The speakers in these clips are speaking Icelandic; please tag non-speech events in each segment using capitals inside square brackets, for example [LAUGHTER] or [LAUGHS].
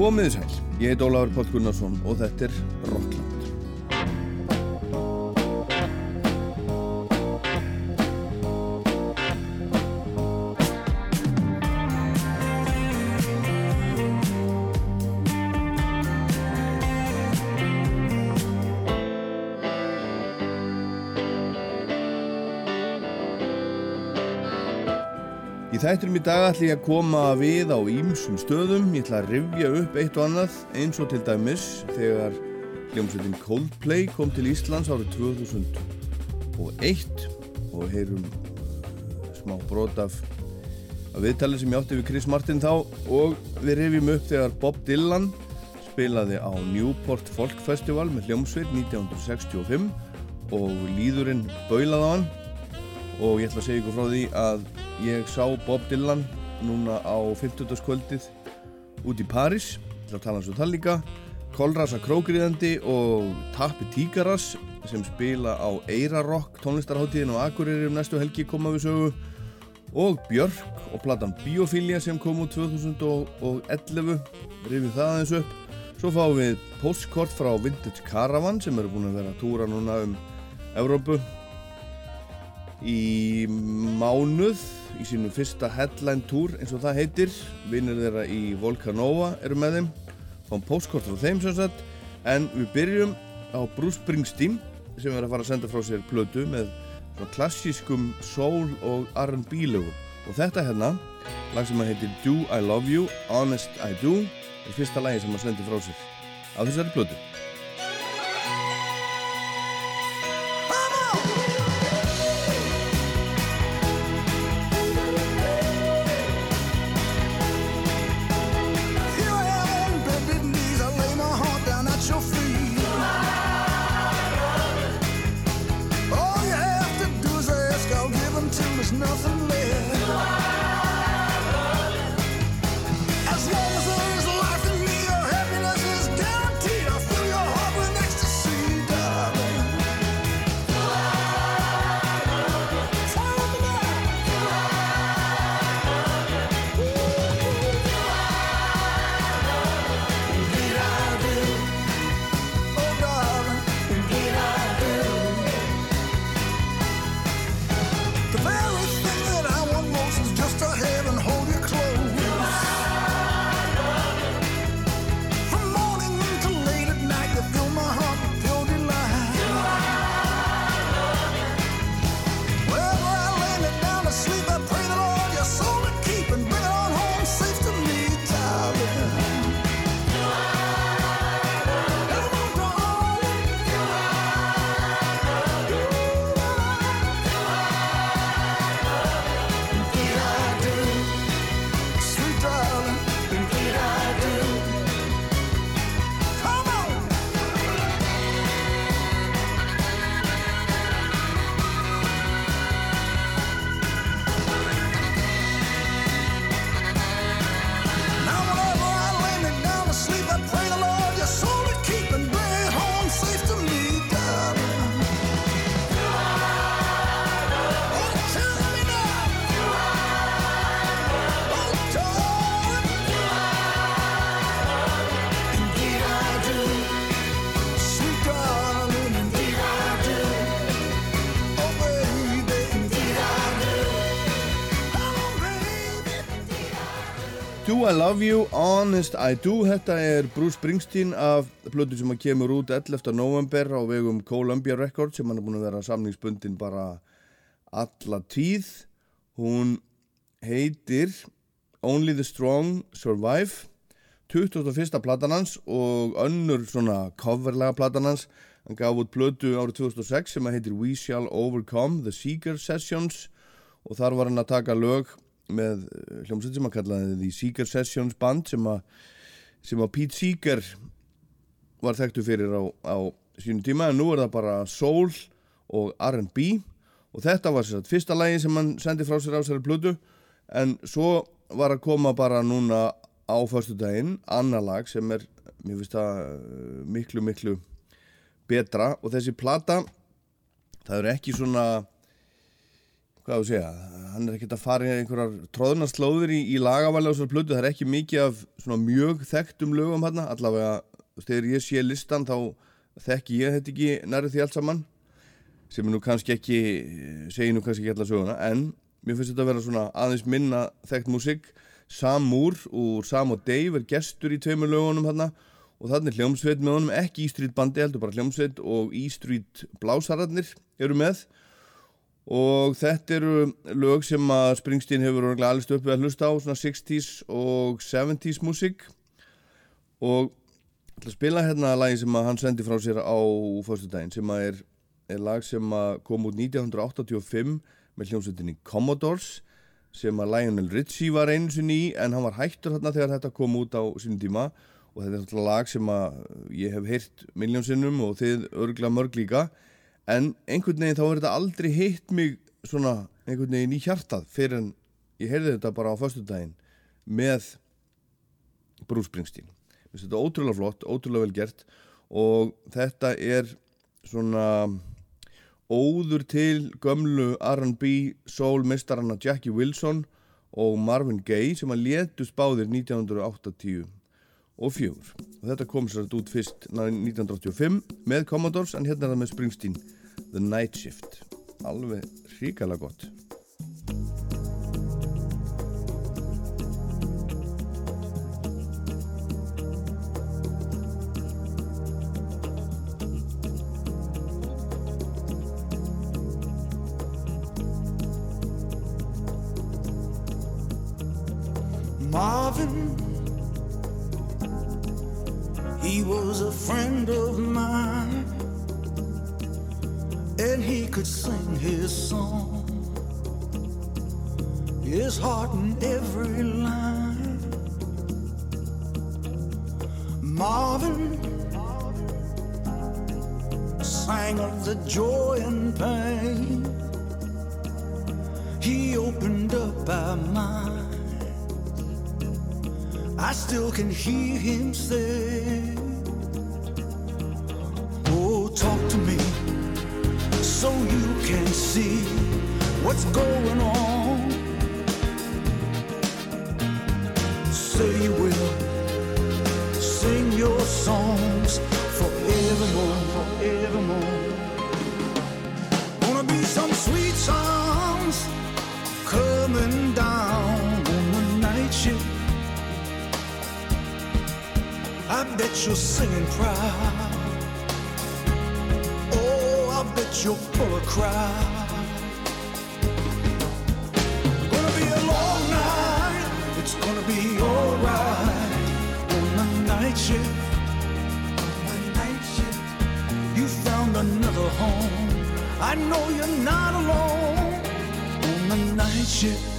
Komiði sæl, ég heit Ólafur Pál Gunnarsson og þetta er Rockland. Þætturum í dag ætlum ég að koma við á ímsum stöðum. Ég ætla að rifja upp eitt og annað eins og til dæmis þegar hljómsveitin Coldplay kom til Íslands árið 2001 og heyrum uh, smá brot af, viðtalið sem ég átti við Chris Martin þá og við rifjum upp þegar Bob Dylan spilaði á Newport Folk Festival með hljómsveit 1965 og líðurinn baulaði á hann og ég ætla að segja ykkur frá því að ég sá Bob Dylan núna á 50. kvöldið út í París. Til að tala um það líka. Kolrasa Krókriðandi og Tappi Tíkaras sem spila á Eirarrock tónlistarháttíðin og Akureyri um næstu helgi koma við sögu. Og Björk og platan Biophilia sem kom út 2011 rifið það aðeins upp. Svo fáum við postkort frá Vintage Caravan sem eru búin að vera að túra núna um Evrópu í mánuð í sínum fyrsta headline tour eins og það heitir vinnir þeirra í Volcanova eru með þeim. Fáum postkort frá þeim sem sagt. En við byrjum á Bruce Springsteen sem er að fara að senda frá sér plötu með svona klassískum soul og R&B lögum. Og þetta hérna lag sem að heitir Do I Love You? Honest I Do er fyrsta lagi sem að sendi frá sér á þessari plötu nossa I Love You, Honest I Do Þetta er Bruce Springsteen af plötu sem að kemur út 11. november á vegum Columbia Records sem hann er búin að vera samningsbundin bara alla tíð hún heitir Only the Strong Survive 21. platan hans og önnur svona coverlega platan hans hann gaf út plötu árið 2006 sem að heitir We Shall Overcome The Seeker Sessions og þar var hann að taka lög með eh, hljómsveit sem að kallaði The Seeker Sessions band sem að, sem að Pete Seeker var þekktu fyrir á, á sínum tíma en nú er það bara soul og R&B og þetta var sér að fyrsta lægi sem hann sendi frá sér á sér plötu en svo var að koma bara núna á förstu daginn annar lag sem er, mér finnst það eh, miklu miklu betra. Og þessi plata það er ekki svona hvað þú segja, hann er ekkert að fara í einhverjar tróðnarslóðir í, í lagavali á svona plötu, það er ekki mikið af svona mjög þekktum lögum hann allavega þegar ég sé listan þá þekki ég þetta ekki nærið því allt saman sem er nú kannski ekki segi nú kannski ekki alla söguna en mér finnst þetta að vera svona aðeins minna þekkt músík. Sam Moore úr Sam og Dave er gestur í tveimur lögunum hann og þannig hljómsveit með honum ekki E-Street bandi heldur bara hljómsveit og E-Street blásararnir eru með og þetta eru lög sem að Springsteen hefur alveg stöpið að hlusta á svona 60s og 70s músík. Og ætla að spila hérna lagi sem að hann sendi frá sér á fyrstudaginn sem að er, er lag sem að kom út 1985 með hljómsveitinni Commodores sem að Lionel Richie var einu sinni í en hann var hættur hérna þegar þetta kom út á sínum tíma. Og þetta er alltaf lag sem að ég hef heyrt miljónsinnum og þið örgla mörg líka en einhvern veginn þá er þetta aldrei hitt mig svona einhvern veginn í hjartað fyrir en ég heyrði þetta bara á föstudaginn með Bruce Springsteen. Þetta ótrúlega flott, ótrúlega vel gert og þetta er svona óður til gömlu R&B soul mistarana Jackie Wilson og Marvin Gaye sem að létust báðir 1980 og fjögur. Og þetta kom sér út fyrst 1985 með Commodores en hérna er það með Springsteen The Night Shift. Alveg ríkala gott. Marvin, he was a friend of mine, and he could sing his song, his heart in every line. Marvin sang of the joy and pain. He opened up our mind. I still can hear him say, Oh, talk to me so you can see what's going on. Say you will sing your songs forevermore, forevermore. Gonna be some sweet songs coming down on the night shift. I bet you're singing proud. Bet you're full of crowd. Gonna be a long night. It's gonna be alright on the night shift. On the night shift. You found another home. I know you're not alone on the night shift.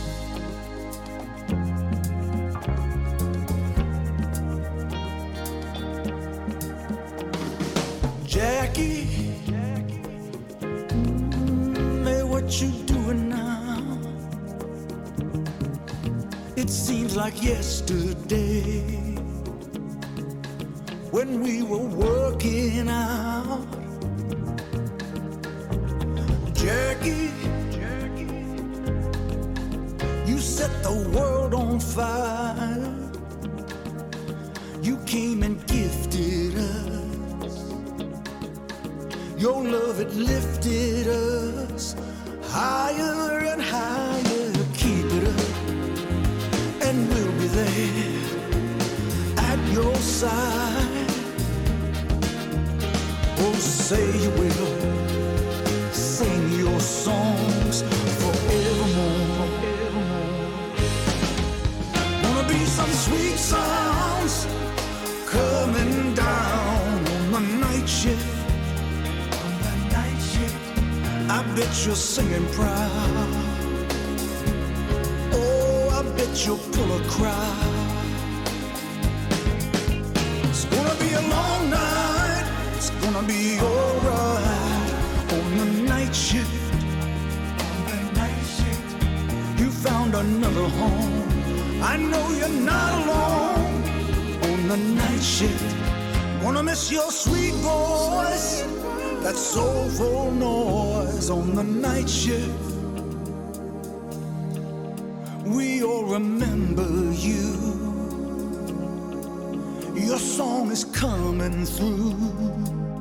Your song is coming through.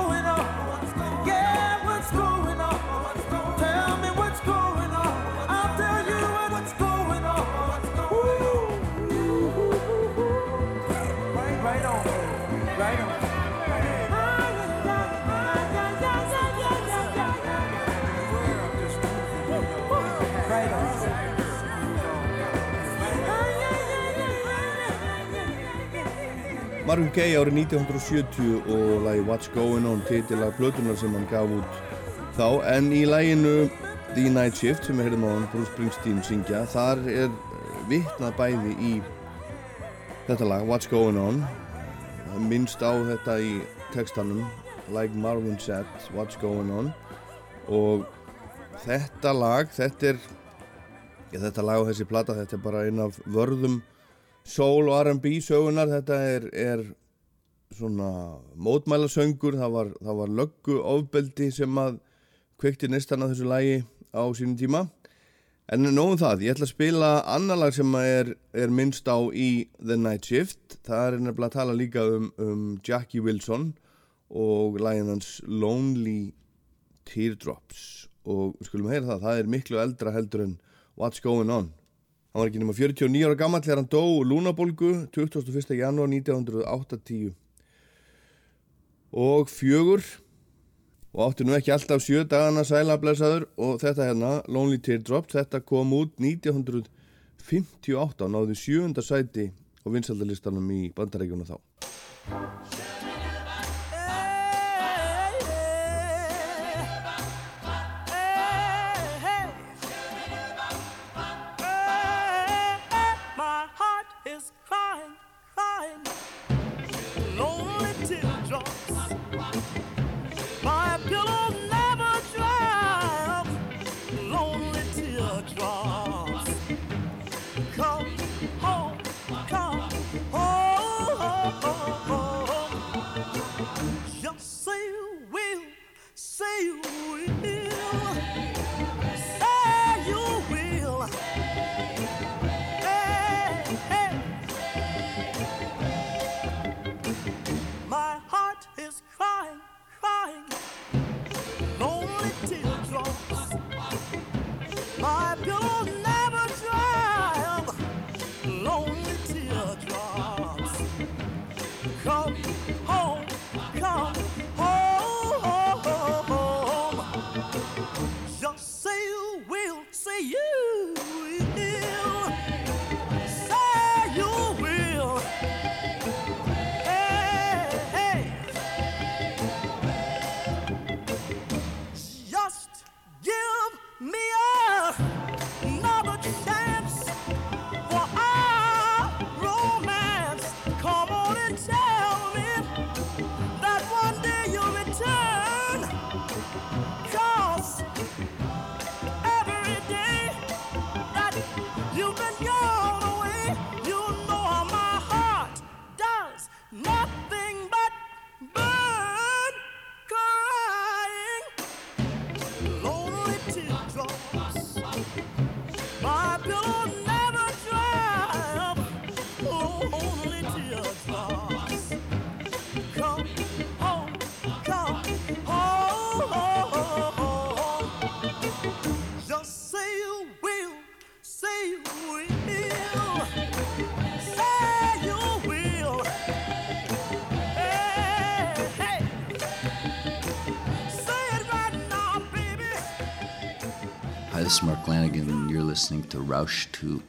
Marvin Gaye árið 1970 og lagi What's Going On titilag blöðunar sem hann gaf út þá. En í læginu The Night Shift sem við heyrðum á hann Bruce Springsteen syngja þar er eh, vittnað bæði í þetta lag What's Going On minnst á þetta í textanum Like Marvin said, What's Going On. Og þetta lag þetta er ja, þetta lag og þessi plata þetta er bara einn af vörðum Soul og R&B sögunar, þetta er, er svona mótmælasöngur, það var, það var löggu ofbeldi sem að kveikti nýstan að þessu lægi á sínum tíma. En nóðum það, ég ætla að spila annar lag sem er, er minnst á í The Night Shift. Það er nefnilega að tala líka um, um Jackie Wilson og lægin hans Lonely Teardrops. Og skulum heyra það, það er miklu eldra heldur en What's Going On. Hann var ekki nema 49 ára gammal þegar hann dó lúnabolgu 21. janúar 1980 og fjögur og átti nú ekki alltaf sjö dagana sælablesaður og þetta hérna, Lonely Teardrop, þetta kom út 1958 og náði sjöunda sæti og vinsaldalistanum í bandarækjuna þá. Listening to Roush 2.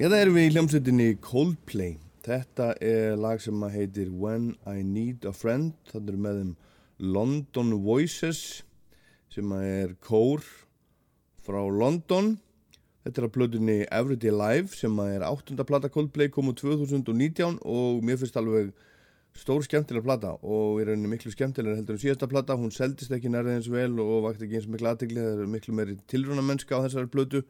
Eða erum við í hljómsveitinni Coldplay. Þetta er lag sem heitir When I Need a Friend. Það er með þeim London Voices sem er kór frá London Þetta er að blöðunni Everyday Live sem er áttunda plata Coldplay kom úr 2019 og mér finnst alveg stór skemmtilega plata og er rauninni miklu skemmtilega heldur en síðasta plata, hún seldist ekki nærið eins vel og vakti ekki eins miklu aðtegli, það er miklu meiri tilruna mennska á þessari blödu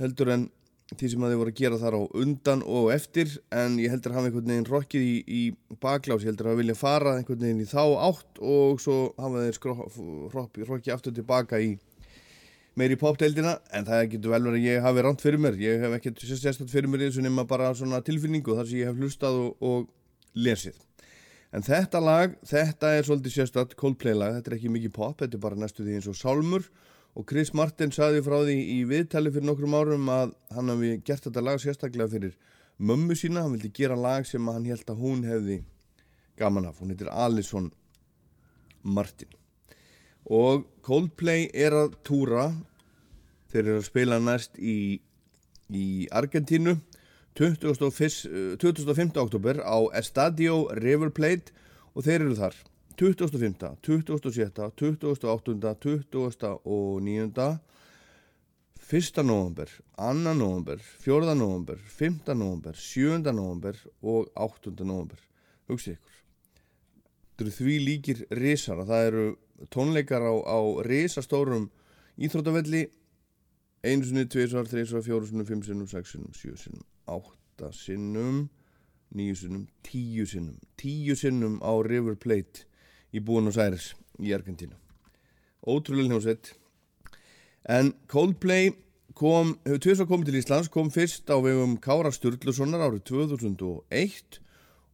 heldur en því sem að þið voru að gera þar á undan og eftir en ég heldur að hafa einhvern veginn rokkið í, í baklás, ég heldur að vilja fara einhvern veginn í þá átt og svo hafa þeir rokkið aftur tilbaka í meiri popdeildina. En það getur vel verið að ég hafi ránt fyrir mér. Ég hef ekkert sérstaklega fyrir mér eins og nema bara svona tilfinningu þar sem ég hef hlustað og, og lesið. En þetta lag, þetta er svolítið sérstaklega Coldplay lag, þetta er ekki mikið pop þetta er bara næstu því eins og Sálmur og Chris Martin saði frá því í viðtali fyrir nokkrum árum að hann hafi gert þetta lag sérstaklega fyrir mömmu sína, hann vildi gera lag sem hann held að hún hefði gaman af, hún heitir Alison Martin og Coldplay er að túra þeir eru að spila næst í, í Argentínu 25. 25. oktober á Estadio River Plate og þeir eru þar 25., 27., 28., 20. og 9. 1. november, 2. november, 4. november, 5. november, 7. november og 8. november. Hugsið ykkur. Þetta eru því líkir risar að það eru tónleikar á, á risastórum íþróttavelli einu sinni, tveisvar, þreisvar, fjóru sinnum, fimm sinnum, sex sinnum, sjö sinnum, átta sinnum, níu sinnum, tíu sinnum, tíu sinnum á River Plate í Buenos Aires í Argentínu. Ótrúlega hljómsveit. En Coldplay kom, hefur tveisvar komið til Íslands, kom fyrst á vegum Kára Sturlusonar árið 2001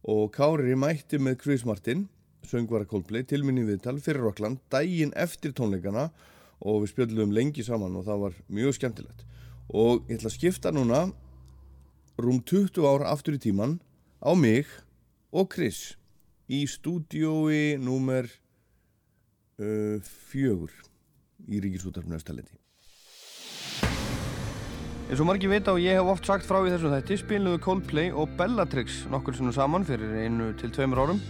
og Kári mætti með Chris Martin, söngvara Coldplay, tilminni viðtal fyrir Rockland, daginn eftir tónleikana og við spjöldum lengi saman og það var mjög skemmtilegt og ég ætla að skipta núna rúm 20 ára aftur í tíman á mig og Chris í stúdiói númer uh, fjögur í Ríkisútarfinu Östaleti eins og margir vita og ég hef oft sagt frá í þessu þætti spiluðu Coldplay og Bellatrix nokkur sinnum saman fyrir einu til tveimur árum.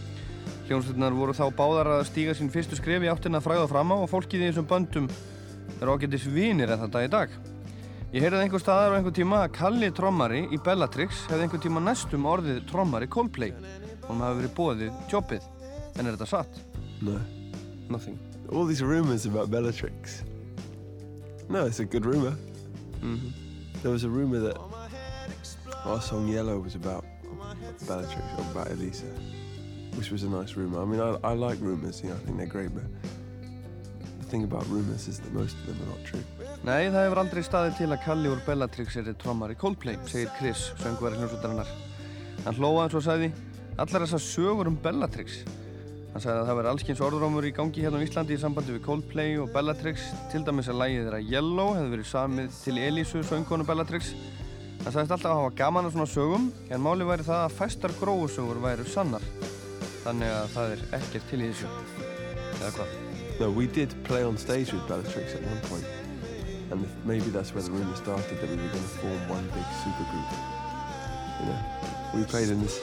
Hljómsveitinnar voru þá báðar að stíga sín fyrstu skref í áttina að fræða fram á og fólkið í þessum böndum er ágættis vinir en þetta í dag. Ég heyrði einhver staðar á einhver tíma að Kalli trommari í Bellatrix hefði einhver tíma næstum orðið trommari Coldplay hann hafi verið bóðið jobbið. En er þetta satt? No. Nothing. All these rumors about Bellatrix. No, it's a good rumor. Mm There was a rumor that our song Yellow was about Bellatrix or about Elisa, which was a nice rumor. I mean, I, I like rumors, you know, I think they're great, but the thing about rumors is that most of them are not true. Nei, það hefur aldrei staðið til að Kalli úr Bellatrix er trommari Coldplay, segir Chris, söngvari hljómsveitarinnar. Hann hlóða eins og sagði, allar þessar sögur um Bellatrix. Hann sagði að það veri allskyns orðrómur í gangi hérna á Íslandi í sambandi við Coldplay og Bellatrix, til dæmis að lægið þeirra Yellow hefði verið samið til Elísu, söngkonu Bellatrix. Hann sagðist alltaf að hafa gaman af svona sögum, en máli væri það að fæstar gróusögur væri sannar. Þannig að það er ekkert til í þessu. Eða hvað? No, we did play on stage with Bellatrix at one point, and if, maybe that's where the rumor started that we were going to form one big supergroup. You know, we played in this.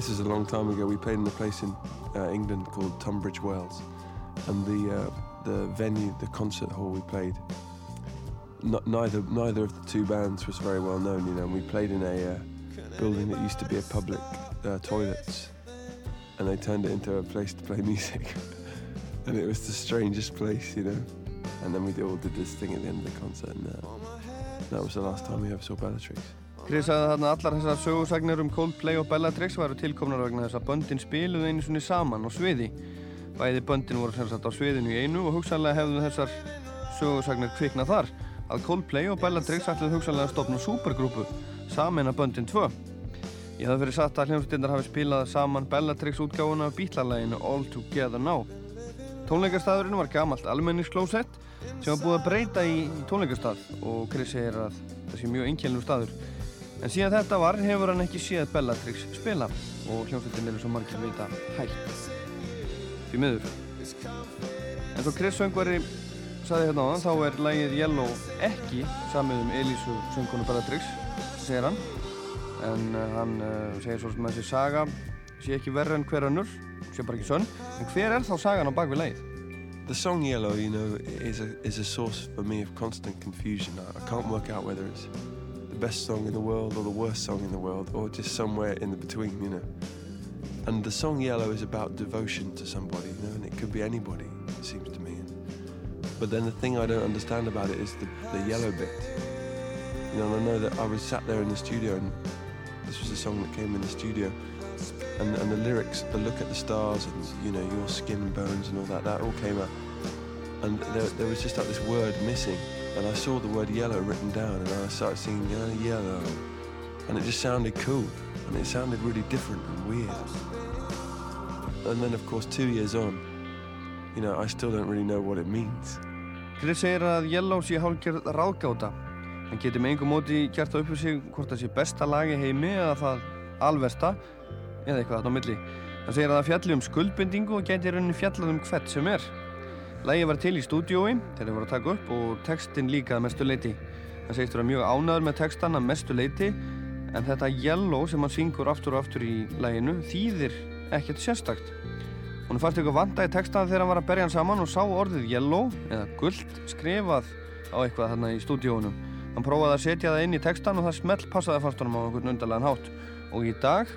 This is a long time ago. We played in a place in uh, England called Tunbridge Wells, and the uh, the venue, the concert hall we played. Not, neither neither of the two bands was very well known. You know, and we played in a uh, building that used to be a public uh, toilets, and they turned it into a place to play [LAUGHS] music. and it was the strangest place, you know. And then we all did this thing at the end of the concert, and uh, that was the last time we ever saw Bellatrix. Chris sagði að þarna allar þessar sögursagnir um Coldplay og Bellatrix væru tilkomnar vegna þess að böndin spiluðu einu svonni saman á sviði. Bæði böndin voru sem sagt á sviðinu í einu og hugsanlega hefðu þessar sögursagnir kviknað þar að Coldplay og Bellatrix ætluðu hugsanlega að stopna supergrúpu saman að böndin 2. Ég hafði verið satt að hljómsveitinnar hafi spilað saman Bellatrix útgáfuna af bítlalæginu All Together Now. Tónleikastæðurinn var gamalt almenningsklósett sem var búið að breyta í tónleikastað og Chris segir að það sé mjög einkjælnum staður. En síðan þetta var hefur hann ekki séð Bellatrix spila og hljómsveitin er eins og margir vita hægt. Því miður. En svo Chris söngvari saði hérna á þann, þá er lægið Yellow ekki samið um Elísu söngkonu Bellatrix, segir hann. En uh, hann uh, segir svo sem að þessi saga sé ekki verra en hver önnur, sé bara ekki sönn. En hver er þá sagan á bakvið lægið? the song Yellow, you know, is a is a source for me of constant confusion. I, I can't work out whether it's best song in the world or the worst song in the world or just somewhere in the between, you know. And the song Yellow is about devotion to somebody, you know, and it could be anybody, it seems to me. But then the thing I don't understand about it is the, the yellow bit. You know, and I know that I was sat there in the studio and this was a song that came in the studio and, and the lyrics, the look at the stars and, you know, your skin and bones and all that, that all came out. And there, there was just like this word missing. And I saw the word yellow written down and I started singing yellow, yellow. And it just sounded cool. And it sounded really different and weird. And then, of course, two years on, you know, I still don't really know what it means. Chris segir að Yellow sé hálfgerð ráðgáta. Hann geti með engum móti gert það upp fyrir sig hvort það sé besta lagi heimi eða það alversta eða eitthvað þarna á milli. Hann segir að það fjalli um skuldbindingu og geti í rauninni fjallað um hvert sem er. Lagi var til í stúdiói þegar þið voru að taka upp og textin líka að mestu leiti. Hann segist vera mjög ánæður með textan að mestu leiti en þetta Yellow sem hann syngur aftur og aftur í laginu þýðir ekkert sérstakt. Hún fannst eitthvað vanda í textan þegar hann var að berja hann saman og sá orðið yellow eða gullt skrifað á eitthvað þarna í stúdíónum. Hann prófaði að setja það inn í textan og það smelt passaði fast honum á einhvern undarlegan hátt. Og í dag,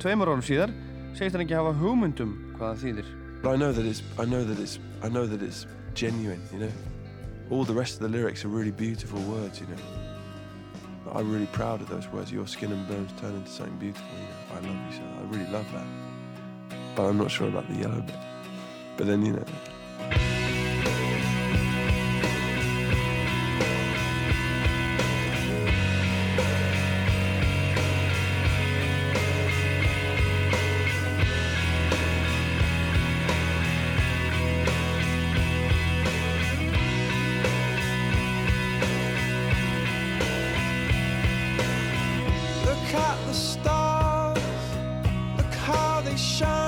tveimur árum síðar, segist hann ekki hafa hugmyndum hvað það þýðir. But I know that it's I know that it's I know that it's genuine, you know. All the rest of the lyrics are really beautiful words, you know. I'm really proud of those words. Your skin and bones turn into something beautiful, you know. I love you so. I really love that. But I'm not sure about the yellow bit. But then, you know, Look at the stars, look how they shine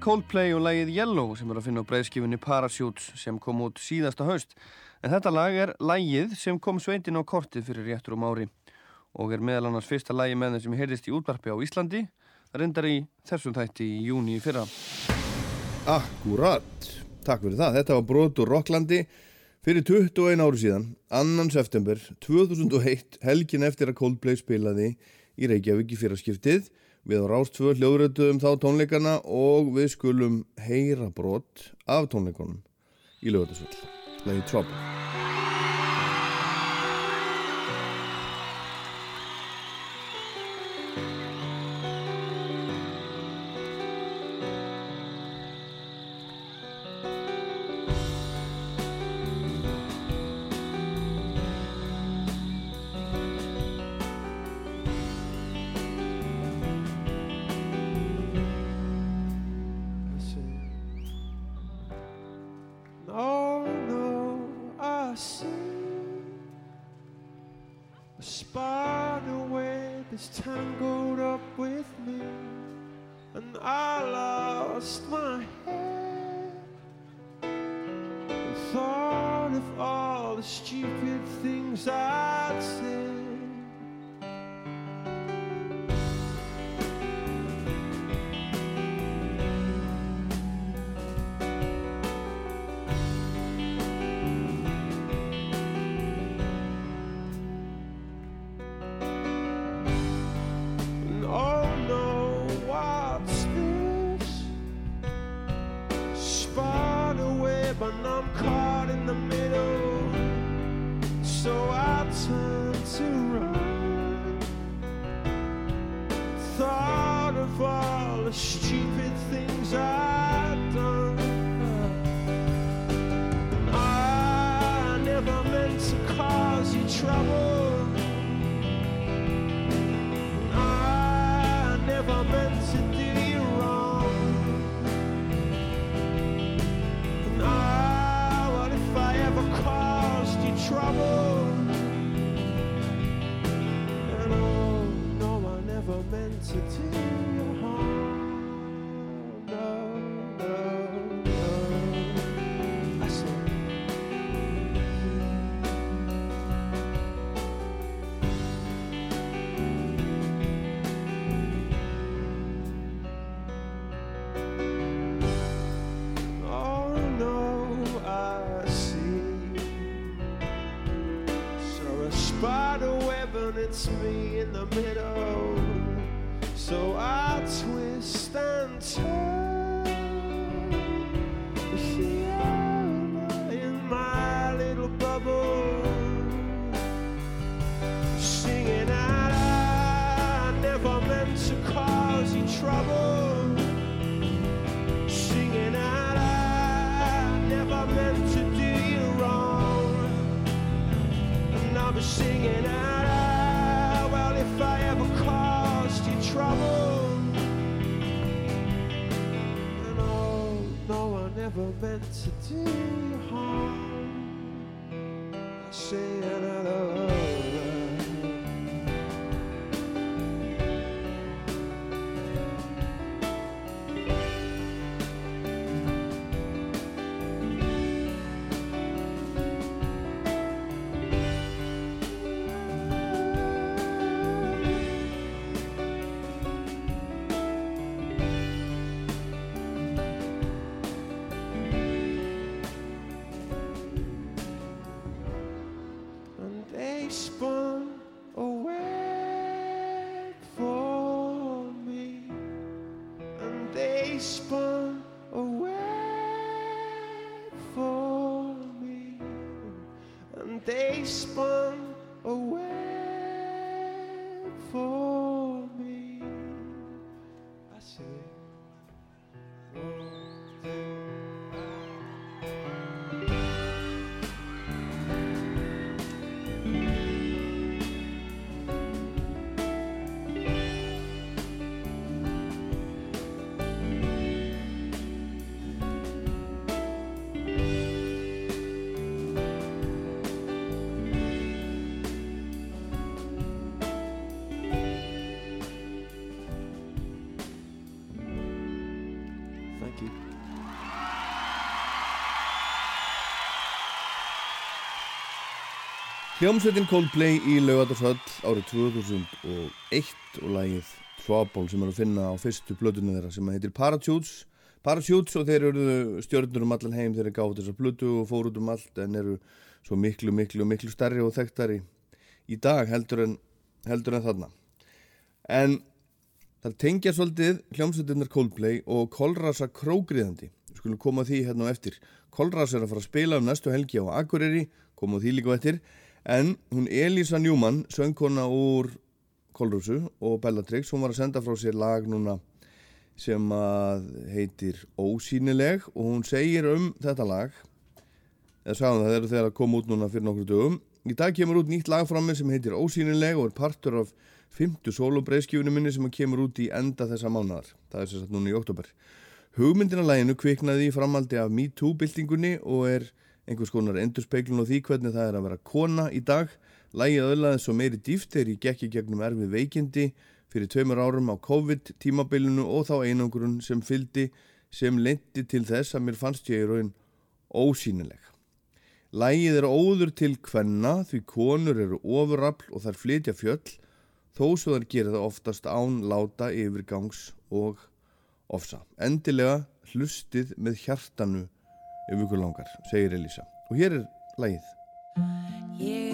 Coldplay og lagið Yellow sem er að finna á breiðskifunni Parachutes sem kom út síðasta haust. En þetta lag er lagið sem kom sveitin á kortið fyrir réttur um ári og er meðal annars fyrsta lagi með þeim sem heyrðist í útvarpi á Íslandi. Reyndar í þessum þætti í júni í fyrra. Akkurat, takk fyrir það. Þetta var brot úr Rocklandi fyrir 21 ári síðan, 2. september 2001, helgin eftir að Coldplay spilaði í Reykjavík í fyrraskiptið. Við á Rástvö hljóðrötuðum þá tónleikana og við skulum heyra brot af tónleikonum í lögatarsvöld. Lagi Trouble. Trouble singing out I never meant to do you wrong. And I'll singing out I, well if I ever caused you trouble. And oh no I never meant to do you harm. I say another love they spun Hljómsveitin Coldplay í Laugardalshöll árið 2001 og lagið Trouble sem er að finna á fyrstu blöðunni þeirra sem heitir Parachutes. Parachutes og þeir eru stjörnur um allan heim þeir eru gátt þessar blödu og fór út um allt en eru svo miklu, miklu, miklu stærri og þekktari í dag heldur en, heldur en þarna. En það tengja svolítið hljómsveitinnar Coldplay og Kolrasa krógriðandi við skulum koma því hérna á eftir. Kolras er að fara að spila um næstu helgi á Akureyri koma því líka á eftir en hún Elisa Newman söngkona úr Kolrusu og Bellatrix hún var að senda frá sér lag núna sem að heitir Ósýnileg og hún segir um þetta lag. Eða sagðum það, það þegar að koma út núna fyrir nokkur dögum. Í dag kemur út nýtt lag frá mig sem heitir Ósýnileg og er partur af fymtu sólubreiðskjöfunum minni sem kemur út í enda þessa mánadar það er sagt núna í oktober hugmyndina læginu kviknaði í framaldi af MeToo-byltingunni og er einhvers konar endurspeglun á því hvernig það er að vera kona í dag. Lægið öðlaði svo meiri dýft gekk í gegnum erfið veikindi fyrir tveimur árum á COVID tímabilinu og þá einangrun sem fyldi sem lendi til þess að mér fannst ég í raun ósýnileg. Lægið er óður til hvenna því konur eru ofurrafl og þær flytja fjöll þó svo þær gera það oftast án láta yfirgangs og ofsa. Endilega hlustið með hjartanu ef ykkur langar, segir Elisa. Og hér er lægið. Ég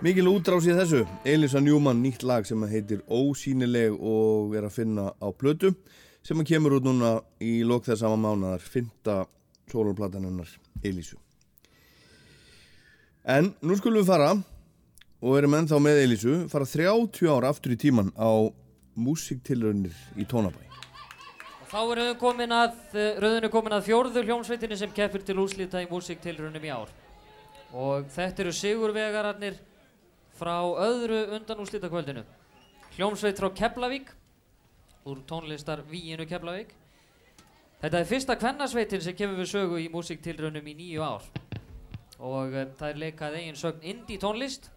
Mikil útrás í þessu, Elisa Newman, nýtt lag sem heitir Ósýnileg og er að finna á plötu sem að kemur út núna í lok þess sama mánadar, fynda sólunplatan hennar Elisu. En nú skulum við fara og erum ennþá með Elisu, fara 30 ára aftur í tíman á músiktilraunir í Tónabæ. Þá er rauðin komin að, eh, rauðin er komin að fjórðu hljómsveitinni sem keppir til úrslita í músiktilraunum í ár. Og þetta eru sigurvegararnir frá öðru undan úrslitakvöldinu. Hljómsveit frá Keflavík, úr tónlistar Víinu Keflavík. Þetta er fyrsta kvennasveitin sem kemur við sögu í músiktilraunum í nýju ár. Og uh, það er leikað eigin sögn indie tónlist.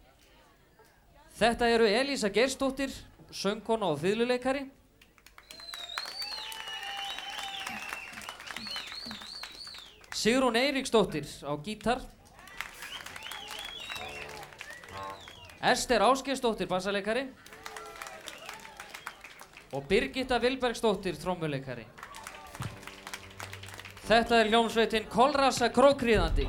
Þetta eru Elísa Geirsdóttir, söngkona og fiðluleikari. Sigrún Eiríksdóttir á gítar Ester Ásgeirsdóttir bassaleikari. Og Birgitta Vilbergsdóttir trommuleikari Þetta er hljómsveitin Kolrasa Krókriðandi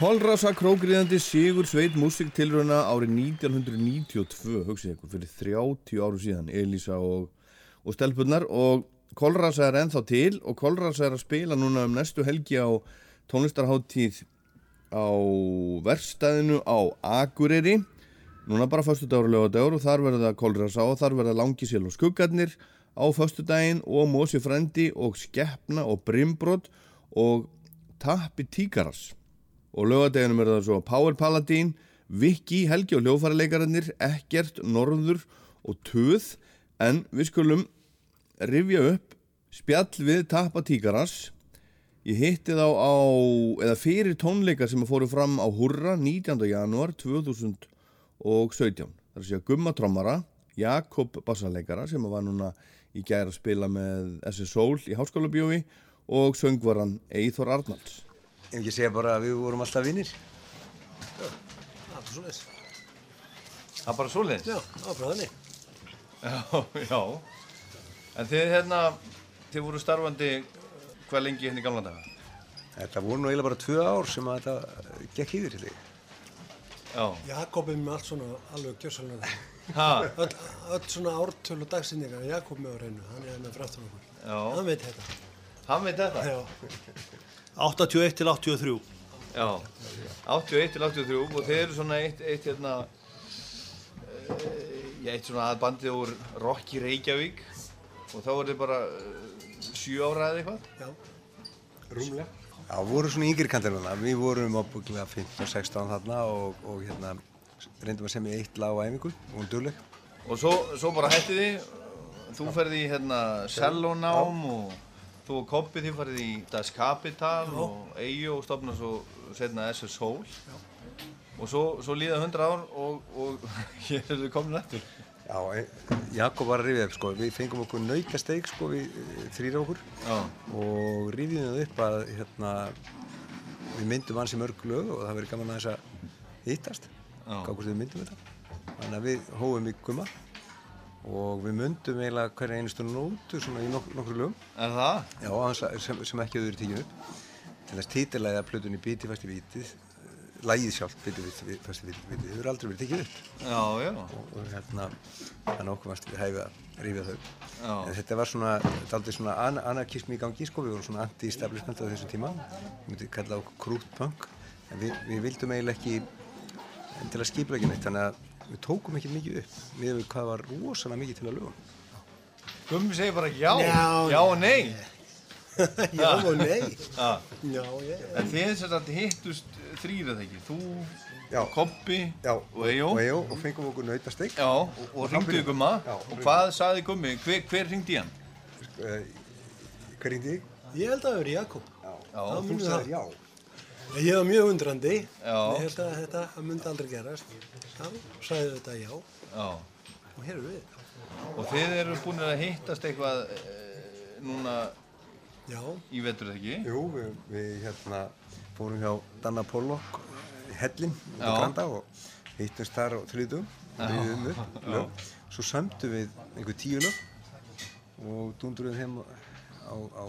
Kolrasa krókriðandi Sigur Sveit músiktilrauna árið 1992, hugsið ykkur, fyrir 30 áru síðan, Elísa og, og stelpunnar og Kolrasa er ennþá til og Kolrasa er að spila núna um næstu helgi á tónlistarháttíð á verstæðinu á Akureyri. Núna bara föstu dagur og lögadagur og þar verða Kolrasa og þar verða Langisel og Skuggarnir á föstudaginn og Mósi Frendi og Skeppna og Brimbrot og Tappi Tíkaras og lögadeginum er það svo Power Paladin, Viki, Helgi og hljófarleikararnir, Ekkert, Norður og Töð en við skulum rifja upp spjall við Tappa Tíkaras ég hitti þá á eða fyrir tónleikar sem fóru fram á Hurra 19. janúar 2017 þar sé að Gumma Trommara Jakob Bassarleikara sem var núna í gæra að spila með SS Soul í Háskóla bjói og söngvaran Eithor Arnalds Ef ekki segja bara að við vorum alltaf vinnir. Það er svo leiðis. Það er bara svoleiðis? Já, það var bara þannig. Já, já. En þið hérna, þið voru starfandi hvað lengi hérna í gamla daga? Þetta voru nú eiginlega bara tvö ár sem að þetta gekk yfir til þig. Já. Jakob er með allt svona alveg gjössalega. Ha? Öll, öll svona ártölu dagsynningar, Jakob með á reynu, hann er hérna fráttur okkur. Já. Hann veit þetta. Hann veit þetta? Já. 81 til 83. Já, 81 til 83 og þeir eru svona eitt, eitt hérna, uh, já, eitt svona aðbandið úr Rocky Reykjavík og þá er þið bara uh, 7 ára eða eitthvað? Já, rúmlega. Já, voru svona yngri kantinuna. Við vorum ábygglega 15-16 þarna og, og hérna reyndum að semja eitt lag á æfingu og hún dugleg. Og svo, svo bara hætti þið, þú ferði í hérna sellónám og þú og Koppi þið farið í Das Kapital og Eyjó og stopna svo setna SS Soul. Og svo, svo líða 100 ár og, og [LAUGHS] hér er þið komin eftir. Já, e, Jakob var að rifja upp sko, við fengum okkur naukasteik sko, við þrýra okkur Já. og rifjum það upp að hérna, við myndum ansi mörg lög og það verið gaman að þess að hittast, hvað hvort við myndum þetta. Þannig að við hófum í gumma og við myndum eiginlega hverja einustu nótu svona í nok nokkru lögum. Er það? Já, sem, sem ekki hefur verið tekið upp. Til þess títilæði að plötunni Bíti fæst í vítið, lægið sjálf Bíti fæst í vítið, hefur aldrei verið tekið upp. Já, já. Og, og hérna, þannig okkur varst við hæfið að rífja þau. Já. En þetta var svona, daldið svona an anarkismi í gangi, sko, við vorum svona anti-establishment á þessum tíma. Við myndum kalla okkur krútpunk, en við, við vildum eiginlega ekki til að skipla ekki neitt, þannig að við tókum ekki mikið upp, við við hvað var rosalega mikið til að lögum. Gummi segir bara já, Já, já og nei. [LAUGHS] Já og nei. Já. Ég. En þið sem sagt hittust þrýra þegar ekki, þú, Já. Koppi Já, og Eyjó. Og og fengum okkur nautasteik. Já, og, og ringdu Gumma. Já, Og hvað saði Gummi? Hver, hver ringdi hann? Uh, hver ringdi þig? Ég held að það verið Jakob. Já, Það þú myndi sagðir það. já. Ég var mjög undrandi. Já. Ég held að þetta myndi aldrei gerast. Já, sagði þetta já. Já. Og hér er við. Og þið eru búin að hittast eitthvað e, núna Já. í vetur eða ekki? Jú, við, við hérna fórum hjá Danna Pollock í Hellin út á. Granda og hittumst þar á og riðum upp Já. lög. Svo sömdu við einhver tíu lög og dúndurum þeim á, á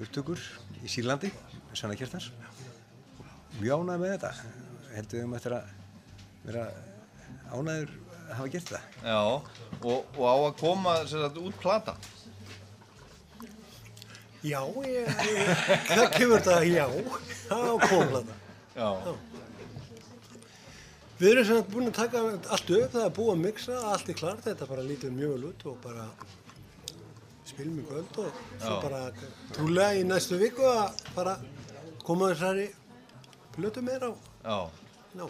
upptökur í Sýrlandi, Sanna Kjartans. Mjög ánægði með þetta. Heldur við um eftir að vera ánægður að hafa gert það. Já, og, og á að koma sem sagt út plata. Já, ég, ég, það kemur þetta já. Það á komlata. Já. Við erum sem sagt búin að taka allt upp, það er búið að mixa, allt er klart, þetta bara lítur mjög vel út og bara spilum í kvöld og svo Já. bara trúlega í næstu viku að bara koma þessari plötu meira á. Já.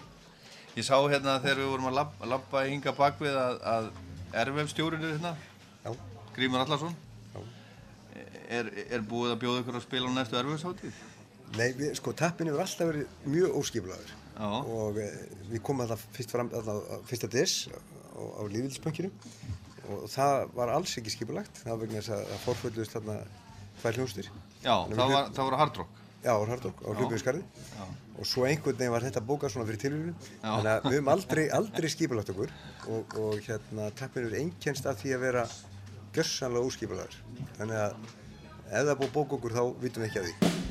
Ég sá hérna þegar við vorum að labba, labba hinga bakvið að, að erfefstjórinu hérna, Já. Grímur Allarsson, er, er búið að bjóða ykkur að spila á næstu erfefsháttíð? Nei, við, sko, tappin hefur alltaf verið mjög óskipulaður Já. og e, við komum alltaf fyrst fram, alltaf, fyrsta des á, á lífildspönkinu og það var alls ekki skipulagt, það var vegna þess að það forfölluðist þarna tvær hljónstir. Já, það var, það var hard rock. Já, á Já. hljópiðskarði Já. og svo einhvern veginn var þetta bókað svona fyrir tilvíðinu þannig að við höfum aldrei, [LAUGHS] aldrei skipulagt okkur og, og hérna tappin hefur einkennst af því að vera gjörsanlega óskipulaður þannig að ef það búið að bóka okkur þá vitum við ekki af því.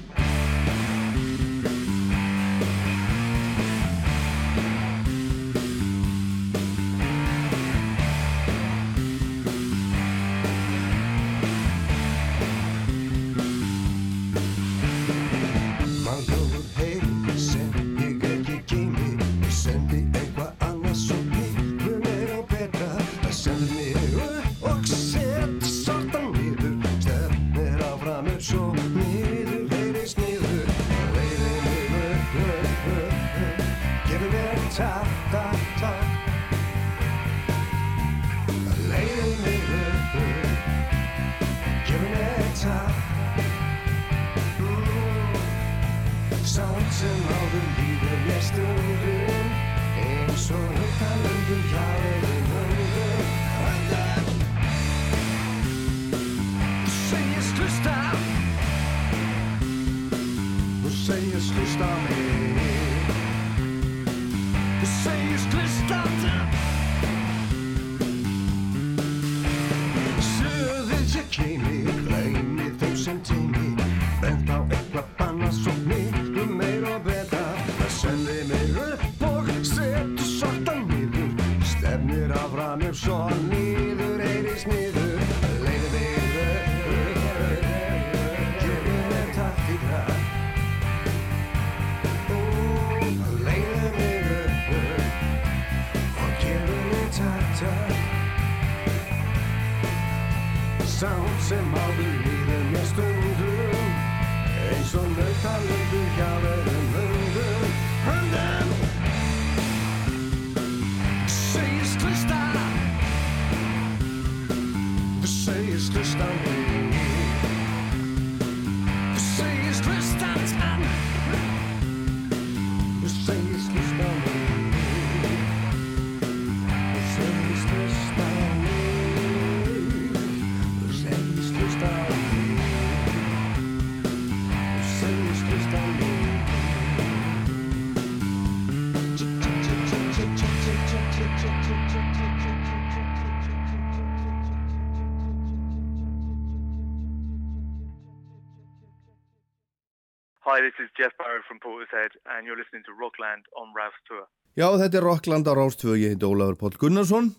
Portishead, and you're listening to Rockland on Ralph's Tour. Já, þetta er Rockland á Rástvö, ég heiti Ólafur Páll Gunnarsson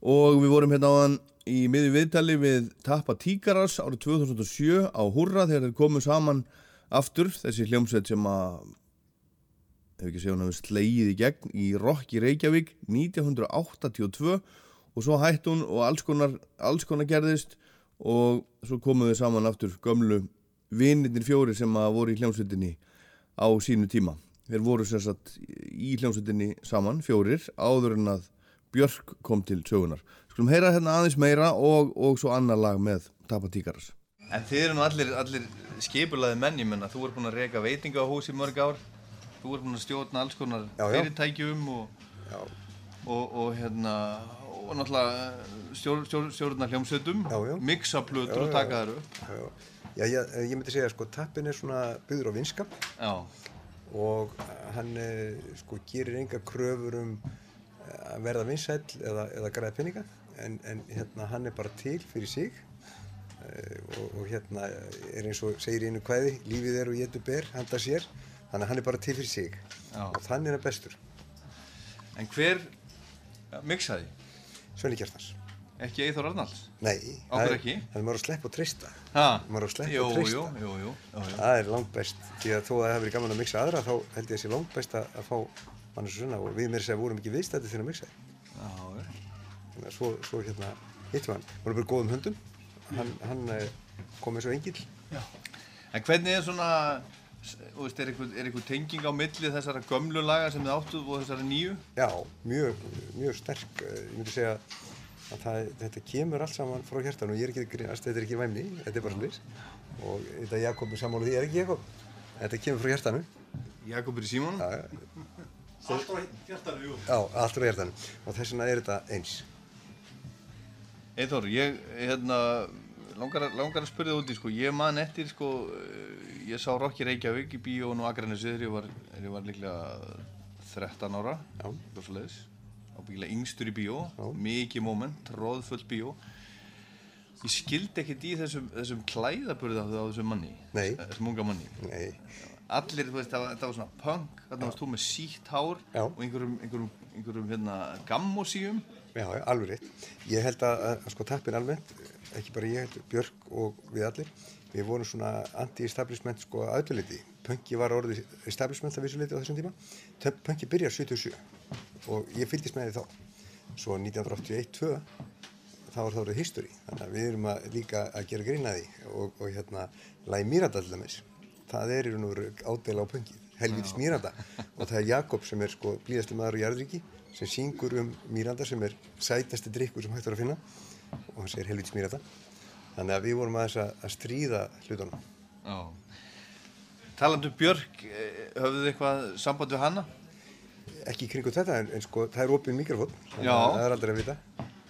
og við vorum hérna áðan í miði viðtali við Tappa Tíkaras árið 2007 á Hurra þegar þeir komu saman aftur, þessi hljómsveit sem að ef ekki segja hún hefur slegið í gegn í Rock í Reykjavík 1982 og svo hætt hún og alls konar, alls konar gerðist og svo komuðu saman aftur gömlu vinnirnir fjóri sem að voru í hljómsveitinni á sínu tíma. Þeir voru sem sagt í hljómsveitinni saman, fjórir, áður en að Björk kom til sögunar. Skulum heyra hérna aðeins meira og, og svo annar lag með Tappa Tíkaras. En þið eru nú allir, allir skipulaði menn, ég menna, þú er búinn að reyka veitingahús í mörg ár, þú er búinn að stjórna alls konar Já, já. fyrirtækjum og, og, og hérna, og náttúrulega stjór, stjór, stjórna hljómsveitum, mixa plötur og taka þær upp. Já, já. Já, ég, ég myndi segja sko, tappin er svona byggður á vinskap Já. og hann eh, sko, gerir enga kröfur um eh, að verða vinsæll eða, eða græða peninga en, en hérna, hann er bara til fyrir sig eh, og, og hérna er eins og segir einu kvæði lífið er og getur ber, handa sér þannig að hann er bara til fyrir sig Já. og þannig er hann bestur En hver ja, mixaði? Svenni Kjartans Ekki Eithor Arnalds? Nei, Okkur ekki? Það er maður að sleppa og treysta Ha? maður að sleppa og treysta jú, jú, jú, jú, það er langt best því að þó að það hefur verið gaman að mixa aðra þá held ég að sé langt best að, fá mann þessu svona og við mér segja vorum ekki viðstætti þegar að mixa Já, þannig að svo, svo hérna hittum hann, vorum bara góðum höndum hann, hann eh, kom eins og engil Já. En hvernig er svona, veist, er einhver, er einhver tenging á milli þessara gömlu laga sem þið áttuð og þessara nýju? Já, mjög, mjög sterk eh, ég myndi segja að það, þetta kemur allt saman frá hjartan og ég er ekki að grínast, þetta er ekki væmni, þetta er bara slis og þetta Jakob er sammála því, ég er ekki Jakob? Þetta kemur frá hjartanu. Jakob er í já. Allt á hjartanu, jú. Já, allt frá hjartanu. Og þess vegna er þetta eins. Eithor, ég, hérna, langar, langar að spyrja það út í, sko, ég man eftir, sko, eh, ég sá Rocky Reykjavík í bíón og Akranesi þegar ég var, var líklega 13 ára, Já. eitthvað svo leiðis, ábyggilega yngstur í bíó, mikið moment, róðfull bíó. Ég skildi ekkert í þessum, þessum klæðaburði á, þessum manni, Nei. þessum unga manni. Nei. Allir, þú veist, það var, það var svona punk, þarna varst þú með sítt hár Já. og einhverjum, einhverjum, einhverjum, hérna, gammosíum. Já, já, alveg rétt. Ég held að, að, að sko tappin almennt, ekki bara ég, heldur Björk og við allir, við vorum svona anti-establishment sko aðluliti. Punki var orðið establishment af vissu liti á þessum tíma. Punki byrjar 77 og ég fylgist með því þá. Svo 1981-2 þá var það orðið history. Þannig að við erum að, líka að gera grína því og, og hérna, Læ Miranda til dæmis. Það er í raun og veru ádela á punkið, helvitis Miranda. Og það er Jakob sem er sko blíðasti maður í Jarðríki sem syngur um Miranda sem er sætasti drikkur sem hægt var að finna og hann segir helvitis Miranda. Þannig að við vorum aðeins að, að stríða hlutunum. Já. Talandi um Björk, eh, höfðu þið eitthvað samband við hana? Ekki í kringu þetta en, en sko það er opinn mikrofón. Það er aldrei að vita.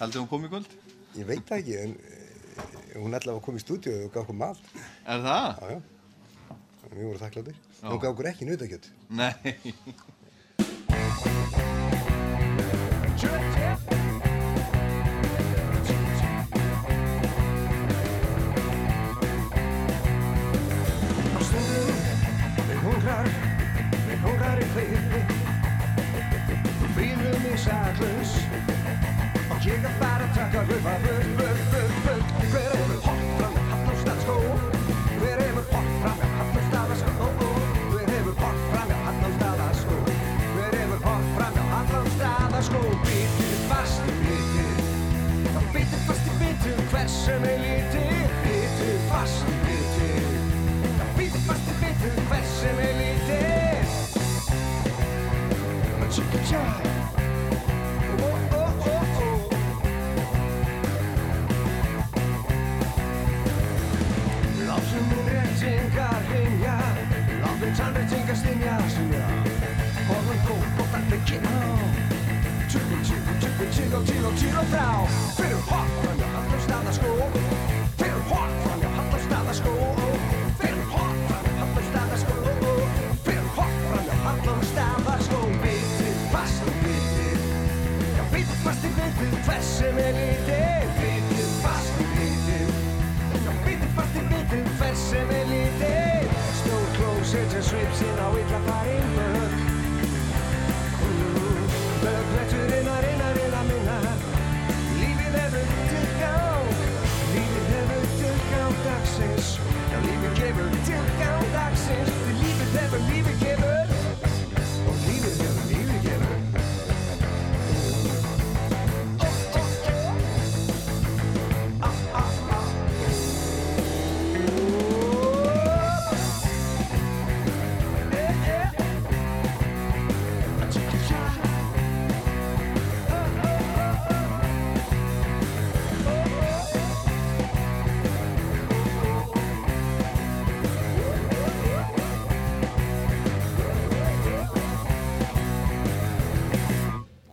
Haldið hún kom í kvöld? Ég veit það ekki en eh, hún ætlaði að koma í stúdíu og gaf okkur mat. Er það? Já, já. Við vorum þakkláttir. Hún gaf okkur ekki nautakjöt. Nei. Saklaus og Ég er bara að taka hlupa burt, burt, burt, burt Hver hefur hopp fram með Hallóstaðaskó? Hver hefur hopp fram með Hallóstaðaskó? Hver hefur hopp fram með Hallóstaðaskó? Hver hefur hopp fram með Hallóstaðaskó? Bitu fast í bitu Já, bitu fast í bitu Hversu með lítið? Bitu fast í bitu Já, bitu fast í bitu Hversu með lítið? Chicka chai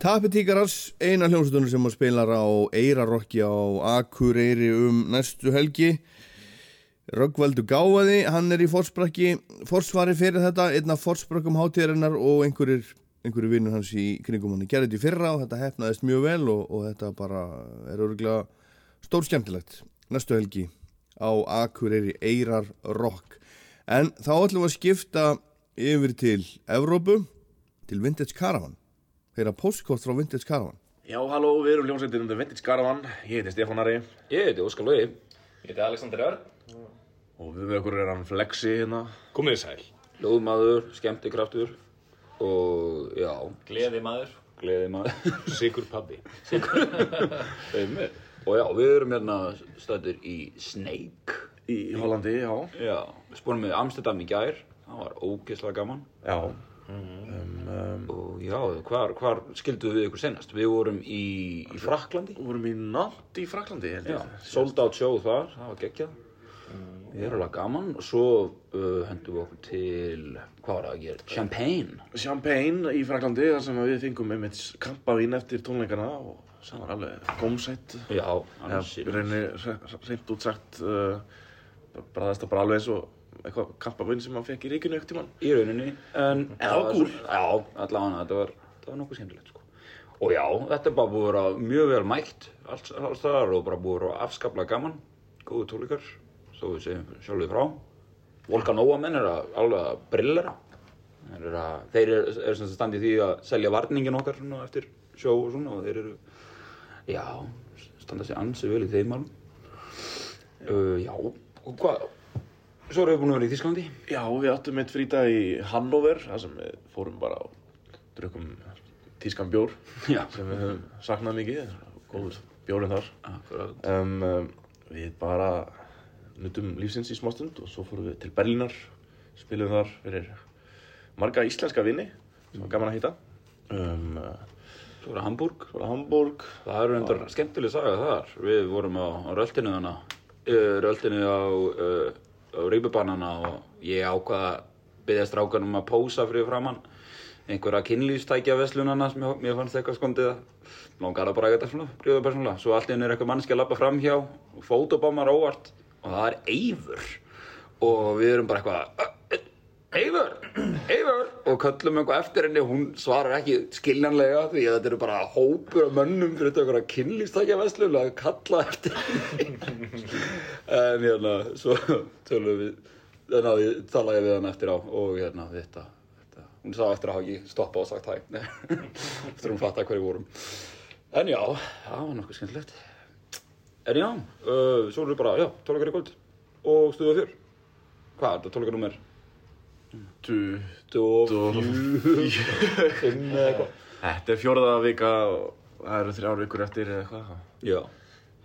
Tapetíkarars, eina hljómsveitunum sem spilar á Eirarokki á Akureyri um næstu helgi. Röggvaldur Gáði, hann er í fórsprakki fórsvari fyrir þetta, einn af fórsprakkum hátíðarinnar og einhverjir einhverju vinnur hans í kringum hann. Gerði þetta í fyrra og þetta hefnaðist mjög vel og, og þetta bara er örgulega stór skemmtilegt næstu helgi á Akureyri Eirar Rock en þá ætlum við að skipta yfir til Evrópu til Vintage Caravan heyra postkort frá Vintage Caravan Já, halló, við erum hljómsveitin undir Vintage Caravan. Ég heiti Stefán Ari. Ég heiti Óskar Lói. Ég heiti Alexander Örn. Og við með okkur er hann Flexi hérna. Komið sæl. Ljóðmaður, skemmtikraftur og já. Gleði maður. Gleði maður. [LAUGHS] Sigur pabbi. Sigur. [LAUGHS] Og já, við erum hérna stættir í Snake. Í Hollandi, já. Já, við spórum með Amsterdam í gær. Það var ógeðslega gaman. Já. Um, um, og já, hvar, hvar skilduðu við ykkur senast? Við vorum í, í Fraklandi. Við vorum í Nantes í Fraklandi, sold out show þar, það var geggjað. Við erum alveg gaman og svo uh, hendum við okkur til, hvað var það að gera? Champagne. Champagne í Fraklandi, þar sem við fengum einmitt kampavín eftir tónleikana og það var alveg gómsætt. Já, ansi. reynir reynd útsagt, uh, bræðast það bara alveg eins og eitthvað kampavín sem maður fekk í ríkinu ekkert tímann. Í rauninni, en... Það var kúl. Já, allavega, þetta var, var nokkuð skemmtilegt, sko. Og já, þetta er bara búið að vera mjög vel mætt alls, alls þar og bara búið að vera afskaplega gaman. Góðu tónleikar, svo við segjum sjálfur frá. Volkanóa menn er að alveg að brillera. Eru að, þeir eru, eru sem sagt standið því að selja varningin okkar svona eftir sjó og svona og þeir eru, já, standa sér ansi vel í þeim málum. Uh, já, og hvað, svo erum við búin að vera í Þísklandi. Já, við áttum eitt frítag í Hannover, þar sem við fórum bara og drukkum tískan bjór Já. sem við höfum saknað mikið, góður bjórinn þar. Akkurat. Um, við bara nutum lífsins í smástund og svo fórum við til Berlínar, spilum þar fyrir marga íslenska vini sem var gaman að hitta. Um, Svo er það Hamburg. Svo er það Hamburg. Það eru endar skemmtileg saga þar. Við vorum á, á röltinu þannig, uh, röltinu á, uh, á rýpubannana og ég ákvaða að byggja strákanum að pósa fyrir framann einhverja kynlýfstækja veslunana sem ég, mér fannst eitthvað skondið að langar að bara eitthvað svona, bríða persónulega. Svo henni er eitthvað mannski að lappa fram hjá og fótobommar óvart og það er Eivur og við erum bara eitthvað Eivör, Eivör. Og kallum einhvað eftir henni, hún svarar ekki skiljanlega því að þetta eru bara hópur af mönnum fyrir þetta okkur að kynlýstækja vestlun að kalla eftir henni. En hérna svo tölum við, hérna, þannig að ég tala ég við hann eftir á og hérna þetta, þetta. hún sagði eftir að hafa ekki stoppað og sagt hæg eftir að hún fatta hverju vorum. En já, það var nokkuð skemmtilegt. En já, uh, svo erum við bara, já, tónleikar í kvöld og stuðuð fyrr hvað er þetta, tónleikarnúmer 20 [LAUGHS] Þetta er fjórða vika það eru þrjár vikur eftir eða hvað? Já.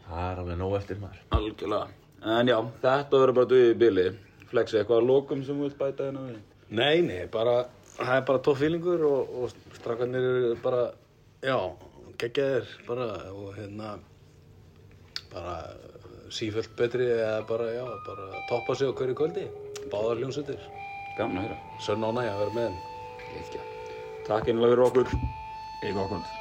Það er alveg nóg eftir maður. Algjörlega. En já, þetta verður bara döðið í bili. Flexi, eitthvað lokum sem við vilt bæta hérna við? Nei, nei, bara það er bara tóffílingur og, og strakarnir eru bara já, geggjaðir bara og hérna bara eh, sífjöld betri eða bara, já, bara toppa sig á hverju kvöldi. Báðar hljómsöldir Gaman að heyra. Sönn ánægja að vera með þeim. Takk einlega fyrir okkur. Í gott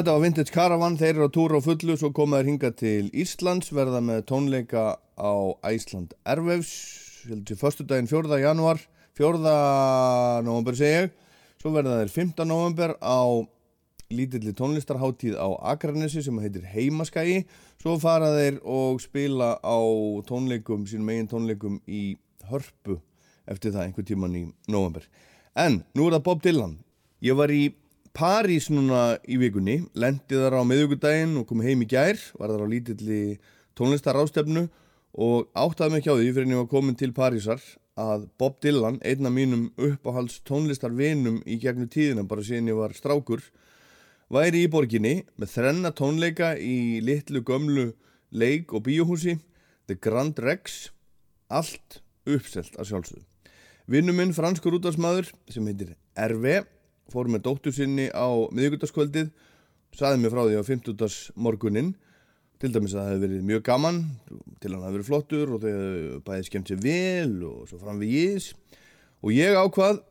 Já, þetta var Vintage Caravan, þeir eru á túr á fullu, svo koma þeir hinga til Íslands, verða með tónleika á Æsland Ervefs, heldur til förstu daginn 4. januar, 4. november segi ég, svo verða þeir 15. november á lítilli tónlistarháttíð á Akranesi sem heitir Heimaskægi, svo fara þeir og spila á tónleikum, sínum eigin tónleikum í Hörpu eftir það einhver tíman í november. En nú er það Bob Dylan, ég var í París núna í vikunni, lendi þar á miðugudaginn og kom heim í gær, var þar á lítilli tónlistarástefnu og áttaði mig ekki á því fyrir en ég var komin til Parísar að Bob Dylan, einn af mínum uppáhalds tónlistarvinum í gegnum tíðina bara síðan ég var strákur, væri í borginni með þrenna tónleika í litlu gömlu leik og bíóhúsi, The Grand Rex, allt uppselt að sjálfsögðu. Vinnuminn, franskur útvarsmaður sem heitir RV, fór með dóttur sinni á miðugutaskvöldið saði mér frá því á 50. morgunin til dæmis að það hefði verið mjög gaman til hann hefði verið flottur og þau bæði skemmt sér vel og svo fram við jís og ég ákvað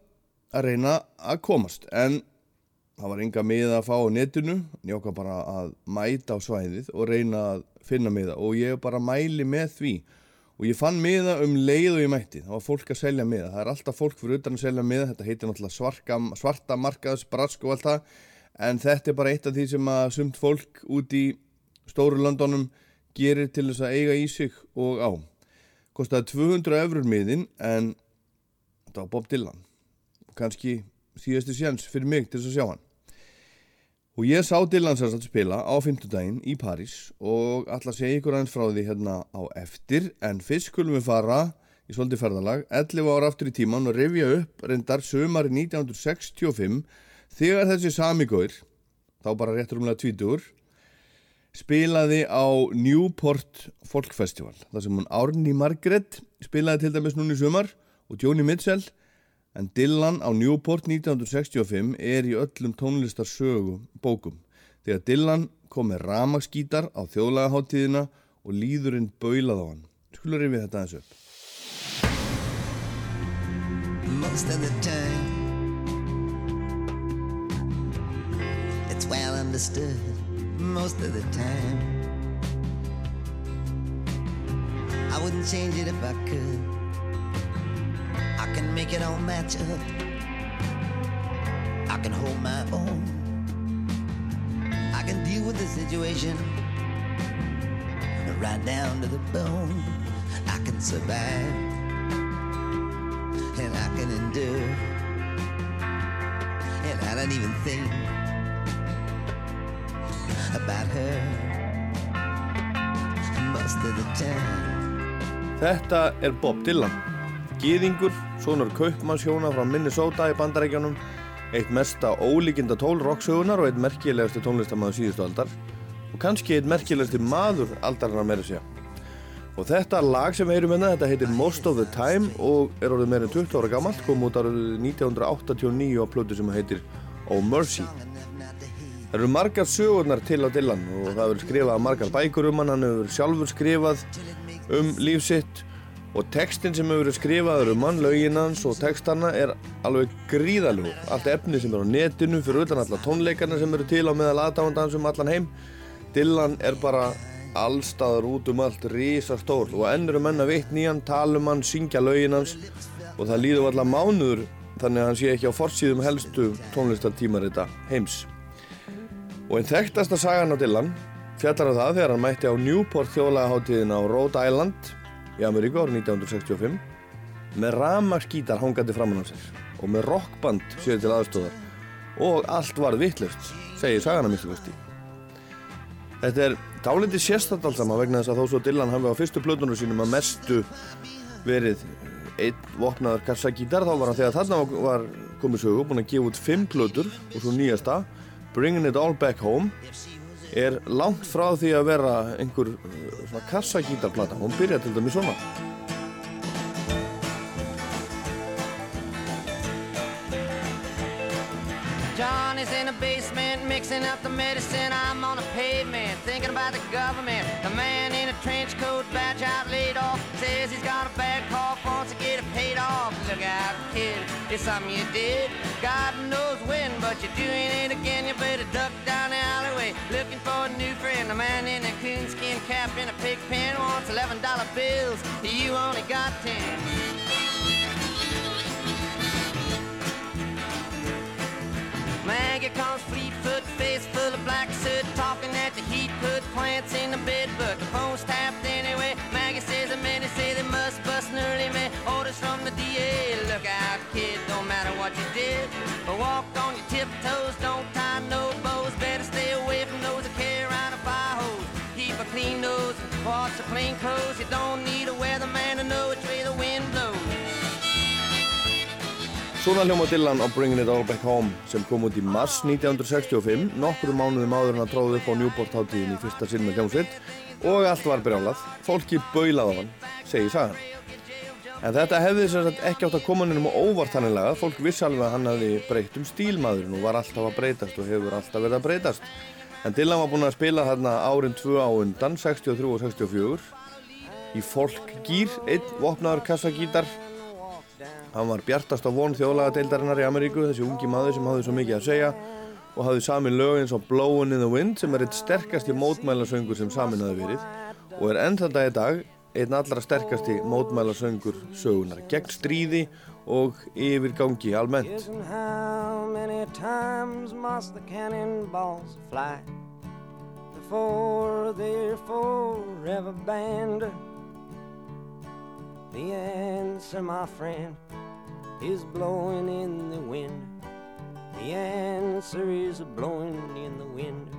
að reyna að komast en það var enga miða að fá á netinu en ég ákvað bara að mæta á svæðið og reyna að finna miða og ég bara mæli með því og ég fann miða um leið og ég mætti. Það var fólk að selja miða, það er alltaf fólk fyrir utan að selja miða, þetta heitir náttúrulega svarka, svarta markaðs, brask og allt það. En þetta er bara eitt af því sem að sumt fólk út í stóru landónum gerir til þess að eiga í sig og á. Kostaði 200 eurur miðin en þetta var Bob Dylan. Kannski síðasti séns fyrir mig til þess að sjá hann Og ég sá Dylan sér að spila á fymtudaginn í París og ætla að segja ykkur aðeins frá því hérna á eftir. En fyrst skulum við fara í svolítið ferðalag. 11 ára aftur í tíman og revja upp reyndar sömari 1965 þegar þessi samigóir þá bara réttur umlega tvítur spilaði á Newport Folk Festival. Þar sem hún Árni Margret spilaði til dæmis núni sumar og Joni Mitchell en Dylan á Newport 1965 er í öllum tónlistarsögu bókum þegar Dylan kom með ramaskítar á þjóðlagaháttíðina og líðurinn baulað á hann. Skulur við þetta aðeins upp. most of the time. It's well understood most of the time. I wouldn't change it if I could. I can make it all match up. I can hold my own. I can deal with the situation right down to the bone. I can survive and I can endure. And I don't even think about her most of the time. Þetta er Bob Dylan. Gýðingur, sonur kaupmannshjóna frá Minnesota í bandarækjanum, eitt mesta ólíkinda tól rocksögunar og eitt merkilegusti tónlistamæður síðustu aldar og kannski eitt merkilegusti maður aldarinnar meira segja. Og þetta lag sem við heyrum hérna, þetta heitir Most of the Time og er orðið meira en 20 ára gammalt, kom út árið 1989 á plötu sem heitir Oh Mercy. Það eru margar sögurnar til á Dylan og það hefur skrifað margar bækur um hann, hann hefur sjálfur skrifað um líf sitt og textin sem hefur verið skrifaður um hann, lögin hans og textana er alveg gríðalög. Allt efni sem er á netinu fyrir utan alla tónleikarna sem eru til á meðal aðdáðandans um allan heim. Dylan er bara allstaðar út um allt risastór og enn eru menna veitt nýjan, tala um hann, syngja lögin hans og það líður allar mánuður þannig að hann sé ekki á forsýðum helstu tónlistartímarita heims. Og einn þekktasta sagan á Dylan fjallar á það þegar hann mætti á Newport þjóðlagaháttíðin á Rhode Island í Ameríku árið 1965 með ramaskítar hangandi framann á sér og með rockband sér til aðstóðar og allt var vittlust, segir sagana minnstu kosti. Þetta er dálítið sérstatt allt saman vegna þess að þó svo Dylan hafi á fyrstu plötunum sínum að mestu verið einn vopnaður kassagítar þá var hann þegar þarna var komið sögu búinn að gefa út fimm plötur og svo nýjasta Bringing It All Back Home er langt frá því að vera einhver svona kassagítarplata hún byrja til dæmis svona Johnny's in the basement mixing up the medicine. I'm on the pavement thinking about the government. The man in a trench coat, badge out laid off, says he's got a bad cough, wants to get it paid off. Look out, kid, it's something you did. God knows when, but you're doing it again. You better duck down the alleyway. looking for a new friend. A man in a coonskin cap in a pig pen wants eleven dollar bills. You only got ten. Maggie comes Fleetfoot, face full of black soot, talking at the heat, put plants in the bed, but the phone's tapped anyway. Maggie says the men say they Svona hljóma Dylan á Bringing It All Back Home sem kom út í mars 1965, nokkru mánuðum áður en að tróði upp á Newport hátíðin í fyrsta sinn með hljómsveit og allt var brjálað. Fólki baulað á hann, segir sagan. En þetta hefði sem sagt ekki átt að koma nefnum óvart hannilega, fólk vissi alveg að hann hefði breytt um stílmaðurinn og var alltaf að breytast og hefur alltaf verið að breytast. En Dylan var búinn að spila þarna árin tvö á undan, 63 og 64, í folkgýr, einn vopnaður kassagítar, Hann var bjartast á von þjóðlagadeildarinnar í Ameríku, þessi ungi maður sem hafði svo mikið að segja og hafði samin lög eins og Blowin' in the Wind sem er eitt sterkasti mótmælasöngur sem samin hafi verið og er enn þetta í dag einn allra sterkasti mótmælasöngur sögunar gegn stríði og almennt. The cannonballs fly before they're forever banned? The answer, my friend, is blowing in the wind. The answer is blowing in the wind.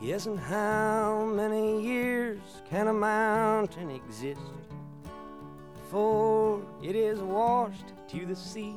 Yes, and how many years can a mountain exist before it is washed to the sea?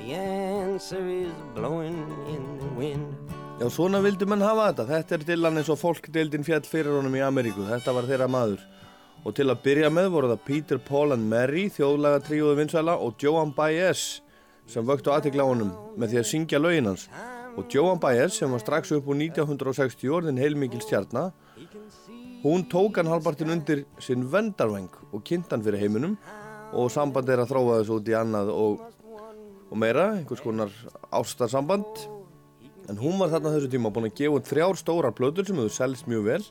The answer is blowing in the wind. Já, svona vildu menn hafa þetta. Þetta er Dylan eins og fólkdeildin fjall fyrir honum í Ameríku. Þetta var þeirra maður. Og til að byrja með voru það Peter, Paul and Mary, þjóðlaga tríóðu vinsæla og Joan Baez sem vöktu aðtikla honum með því að syngja lögin hans. Og Joan Baez sem var strax upp úr 1960 orðin heilmikil stjarnar, hún tók hann halbartin undir sinn vendarveng og kynnt hann fyrir heiminum og samband er að þróa þessu út í annað og, og meira, einhvers konar ástarsamband. En hún var þarna þessu tíma búin að gefa þrjár stórar plötur sem hefur selst mjög vel,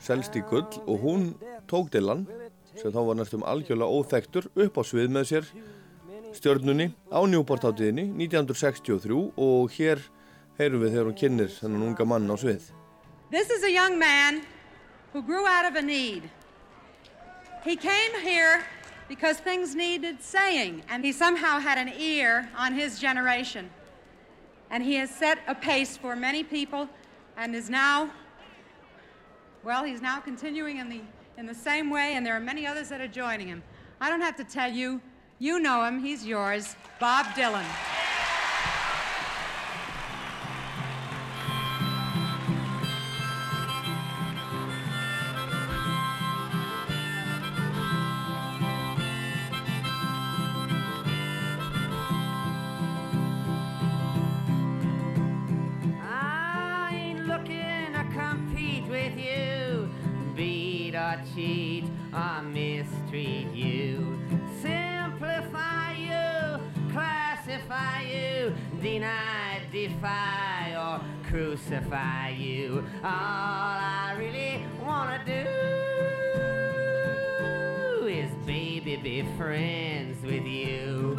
selst í gull og hún tók Dylan, sem þá var næstum algjörlega óþektur, upp á svið með sér stjörnunni á Newport átíðinni 1963 og hér heyrum við þegar hún kynir þennan unga mann á svið. This is a young man who grew out of a need. He came here because things needed saying, and he somehow had an ear on his generation. And he has set a pace for many people and is now, well, he's now continuing in the, in the same way, and there are many others that are joining him. I don't have to tell you, you know him, he's yours, Bob Dylan. Defy or crucify you. All I really wanna do is baby be friends with you.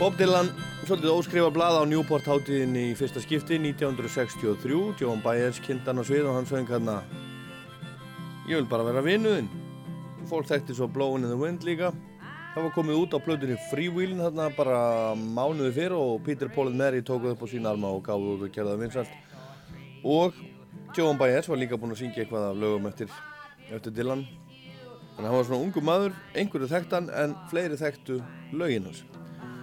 Bob Dylan, svolítið óskrifa blað á Newport hátíðinni í fyrsta skipti 1963, John Baez kynntan á svið og hann söng hérna Ég vil bara vera vinnuðinn Fólk þekkti svo Blowin' in the Wind líka. Það var komið út á plötunni Freewheelin þarna bara mánuði fyrr og Peter Paul and Mary tókuð upp á sína alma og gáðu út og það vinsalt og John Baez var líka búinn að syngja eitthvað af lögum eftir, eftir Dylan. Þannig að hann var svona ungu maður, einhverju þekktan en fleiri þekktu lögin hans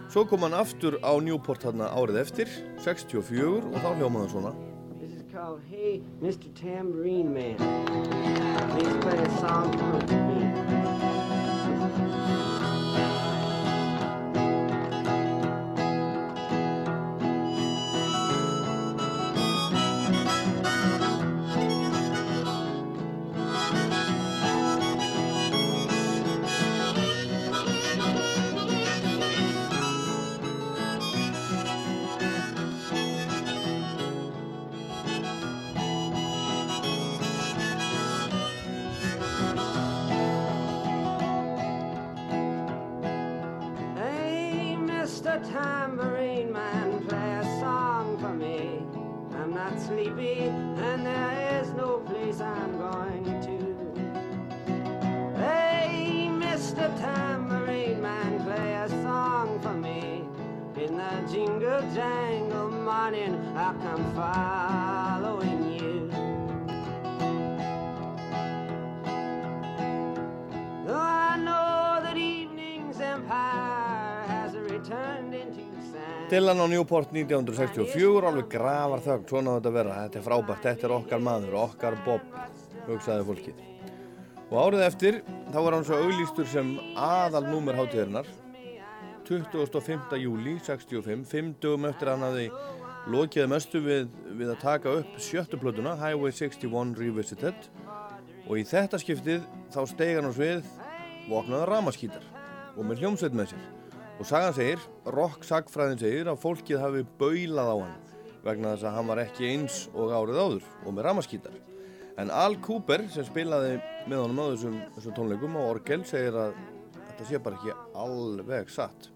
Svo kom hann aftur á Newport þarna árið eftir, 64 og þá hljómaði hann svona. This is called Hey Mr. Tambourine Man. Please play a song for me. Come following you. Though I know that evening's empire has returned into sand. Dylan á Newport 1964, alveg grafar þögn, svona þetta að vera, þetta er frábært, þetta er okkar maður, okkar Bob, hugsaði fólkið. Og árið eftir, þá var hann svo auglýstur sem aðal númer hátíðarinnar, 25. júli 65, fimm dögum eftir hann hafði lokiði mestu við, við að taka upp sjöttu plötuna, Highway 61 Revisited, og í þetta skiptið þá steig hann á svið vopnaða ramaskítar og með hljómsveit með sér. Og sagan segir, rock sagfræðin segir að fólkið hafi baulað á hann vegna þess að hann var ekki eins og árið áður og með ramaskítar. En Al Cooper sem spilaði með honum á þessum, þessum tónleikum á Orgel segir að þetta sé bara ekki alveg satt.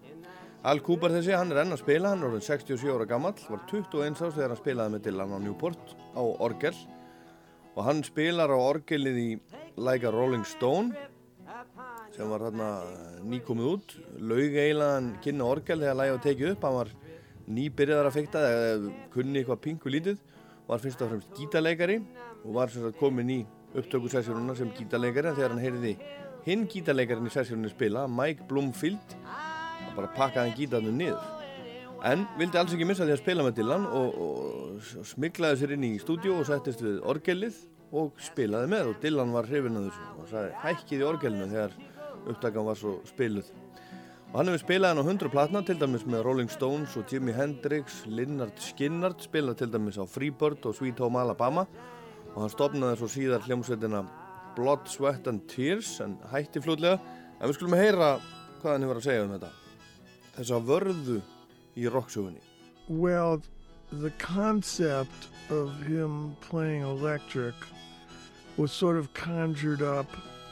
Al Cooper þessi, hann er enn að spila, hann er orðin 67 ára gammal, var 21 árs þegar hann spilaði með Dylan á Newport á Orgel. Og hann spilar á Orgelið í Like a Rolling Stone sem var þarna nýkomið út. Laug eiginlega hann kynna orgel þegar lægi var tekið upp, hann var nýbyrjaðar að fekta eða kunni eitthvað pingu lítið var fyrst og fremst gítarleikari og var sem sagt komin í upptökusessjónuna sem gítarleikari. Þegar hann heyrði hinn gítarleikarinn í sessjónunni spila, Mike Bloomfield hann bara pakkaði gítarnu niður. En vildi alls ekki missa því að spila með Dylan og, og, og smiklaði sér inn í stúdíu og settist við orgelið og spilaði með. Og Dylan var hrifin að þessu og sagði hækkið í orgelinu þegar upptakan var svo spiluð. Og hann hefur spilað hann á 100 platna til dæmis með Rolling Stones og Jimi Hendrix Lynyrd Skynyrd spilað til dæmis á Freebird og Sweet Home Alabama. Og hann stopnaði svo síðar hljómsveitina Blood, Sweat and Tears en hætti fljótlega. En við skulum heyra hvað hann hefur að segja um þetta þess að vörðu í Well, the concept of him playing electric was sort of conjured up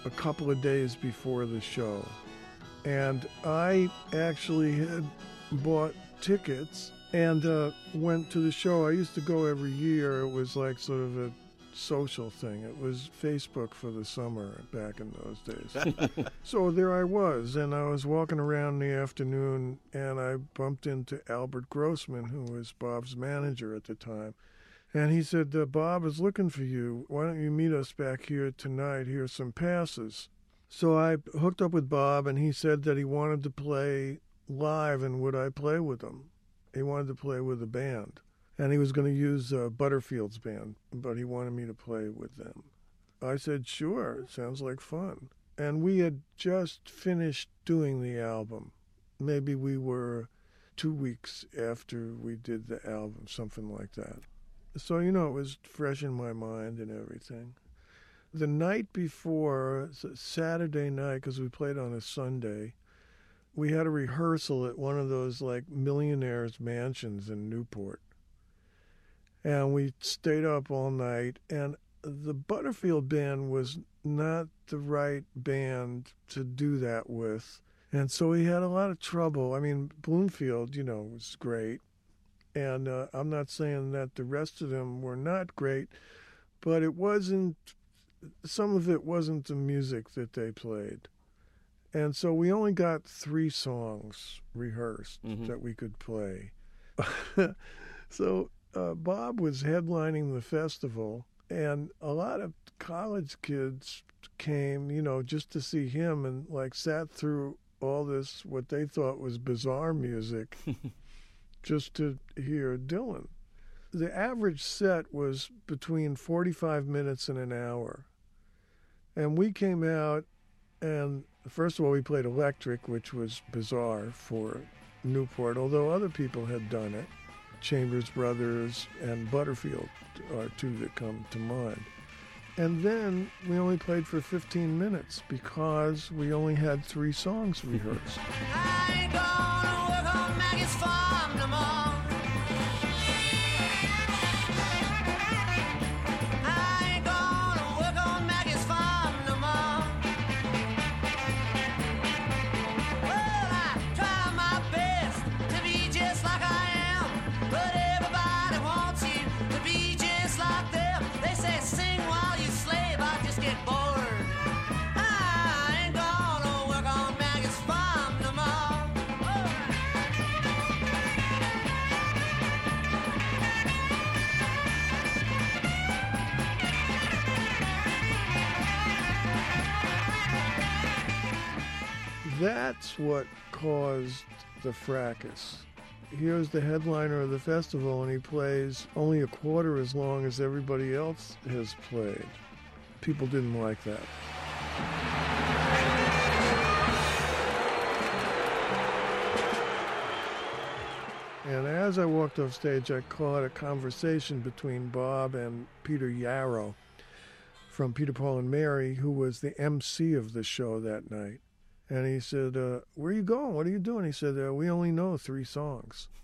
a couple of days before the show. And I actually had bought tickets and uh, went to the show. I used to go every year. It was like sort of a social thing. It was Facebook for the summer back in those days. [LAUGHS] so there I was, and I was walking around in the afternoon, and I bumped into Albert Grossman, who was Bob's manager at the time. And he said, uh, Bob is looking for you. Why don't you meet us back here tonight? Here's some passes. So I hooked up with Bob, and he said that he wanted to play live, and would I play with him? He wanted to play with the band. And he was going to use uh, Butterfield's band, but he wanted me to play with them. I said, sure, sounds like fun. And we had just finished doing the album. Maybe we were two weeks after we did the album, something like that. So, you know, it was fresh in my mind and everything. The night before, Saturday night, because we played on a Sunday, we had a rehearsal at one of those like millionaires' mansions in Newport. And we stayed up all night, and the Butterfield band was not the right band to do that with. And so he had a lot of trouble. I mean, Bloomfield, you know, was great. And uh, I'm not saying that the rest of them were not great, but it wasn't, some of it wasn't the music that they played. And so we only got three songs rehearsed Mhm. that we could play. [LAUGHS] so uh, Bob was headlining the festival, and a lot of college kids came, you know, just to see him and like sat through all this, what they thought was bizarre music, [LAUGHS] just to hear Dylan. The average set was between 45 minutes and an hour. And we came out, and first of all, we played electric, which was bizarre for Newport, although other people had done it. Chambers Brothers and Butterfield are two that come to mind. And then we only played for 15 minutes because we only had three songs rehearsed. That's what caused the fracas. Here's the headliner of the festival, and he plays only a quarter as long as everybody else has played. People didn't like that. And as I walked off stage, I caught a conversation between Bob and Peter Yarrow from Peter, Paul, and Mary, who was the MC of the show that night. And he said, uh, Where are you going? What are you doing? He said, uh, We only know three songs. [LAUGHS]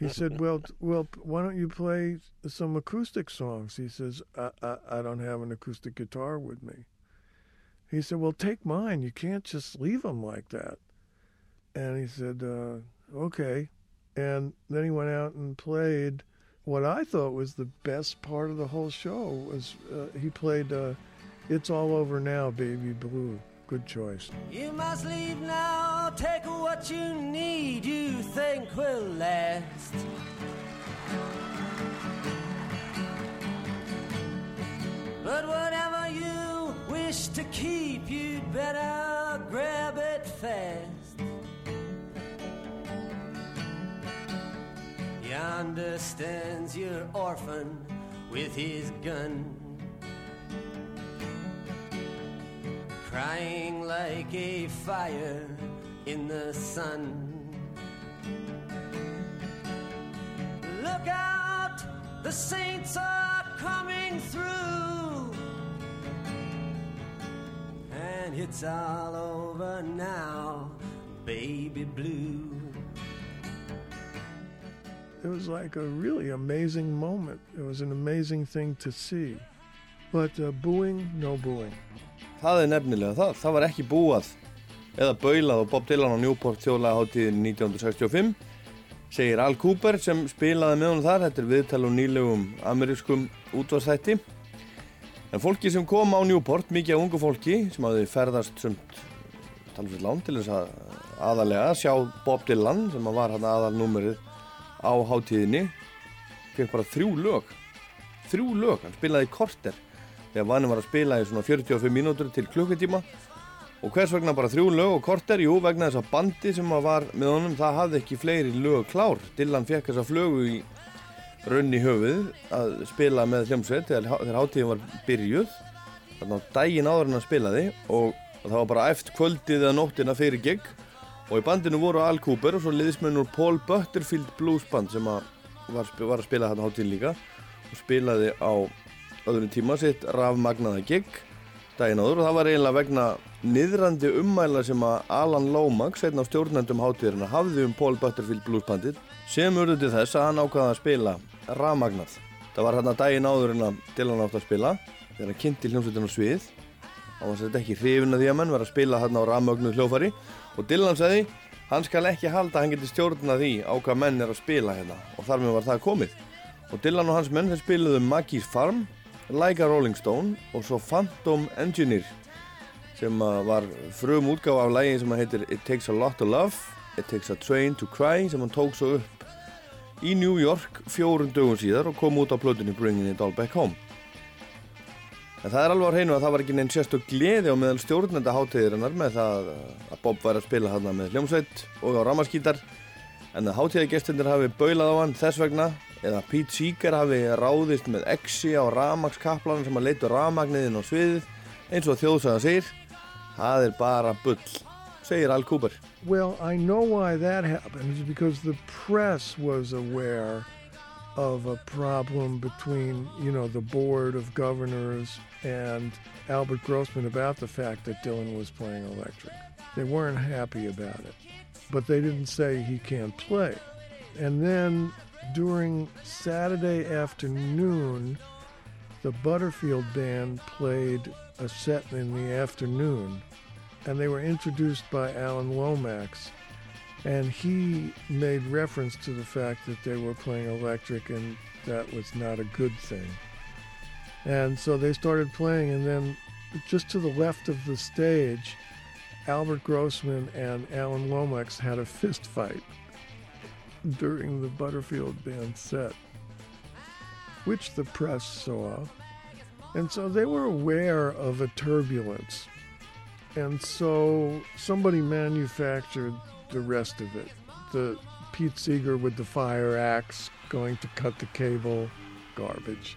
he said, well, well, why don't you play some acoustic songs? He says, I, I, I don't have an acoustic guitar with me. He said, Well, take mine. You can't just leave them like that. And he said, uh, Okay. And then he went out and played what I thought was the best part of the whole show. Was uh, he played uh, "It's All Over Now, Baby Blue"? Good choice. You must leave now, take what you need, you think will last. But whatever you wish to keep, you'd better grab it fast. Yonder stands your orphan with his gun. Crying like a fire in the sun. Look out, the saints are coming through. And it's all over now, baby blue. It was like a really amazing moment. It was an amazing thing to see. But uh, booing, no booing. Það er nefnilega það. Það var ekki búað eða baulað á Bob Dylan á Newport þjóðlagaháttíðin 1965 segir Al Cooper sem spilaði með honum þar. Þetta er viðtal og nýlegum amerískum útvarsþætti. En fólki sem kom á Newport, mikið af ungu fólki sem hafði ferðast sumt talsveit lán til þess að aðalega sjá Bob Dylan sem var hann aðalnúmerið á háttíðinni fekk bara þrjú lög þrjú lög, hann spilaði korter þegar vanum var að spila í svona 45 mínútur til klukkutíma. Og hvers vegna bara þrjú lög og korter, jú vegna þess að bandi sem var með honum það hafði ekki fleiri lög klár. Dylan fekk þessa flögu í raun í höfuð að spila með hljómsveit þegar, hátíðin var byrjuð. Þannig að daginn áður en að spilaði og, og það var bara eft kvöldið eða nóttina fyrir gig. Og í bandinu voru Al Cooper og svo liðismennur Paul Butterfield Blues Band sem að var, var að spila þarna hátíðin líka og spilaði á öðrum tíma sitt rafmagnaða gig daginn áður og það var eiginlega vegna niðrandi ummæla sem að Alan Lomax, einn af stjórnendum hátíðirina, hafði um Paul Butterfield Blues Bandið sem urðu til þess að hann ákvaða að spila rafmagnað. Það var hérna daginn áður en að Dylan átt að spila þegar hann kynnti hljómsveitin á svið. Hann var sett ekki hrifin að því að menn var að spila þarna á rammögnuð hljófari og Dylan sagði hann skal ekki halda að hann geti stjórna því á hvað menn er að spila hérna. Og þar með var það komið. Og Dylan og hans menn þeir spiluðu Maggie's Farm Like a Rolling Stone og svo Phantom Engineer sem var frum útgáfa af lægi sem heitir It Takes a Lot to Love It Takes a Train to Cry sem hann tók svo upp í New York fjórun dögum síðar og kom út á plötunni Bringing It All Back Home. En það er alveg á hreinu að það var ekki neinn sérstök gleði á meðal stjórnenda hátíðirinnar með það að Bob væri að spila þarna með hljómsveit og á ramaskítar en að hátíðagestindir hafi baulað á hann þess vegna eða Pete Seeger hafi ráðist með exi á ramakskaplanum sem að leitu á sviðið eins og það er bara bull, segir Al Cooper Well, I know why that happened. It's because the press was aware of a problem between, you know, the board of governors and Albert Grossman about the fact that Dylan was playing electric. They weren't happy about it, but they didn't say he can't play. And then during Saturday afternoon, the Butterfield band played a set in the afternoon and they were introduced by Alan Lomax. And he made reference to the fact that they were playing electric and that was not a good thing. And so they started playing, and then just to the left of the stage, Albert Grossman and Alan Lomax had a fist fight during the Butterfield band set, which the press saw. And so they were aware of a turbulence. And so somebody manufactured the rest of it. The Pete Seeger with the fire axe going to cut the cable, garbage.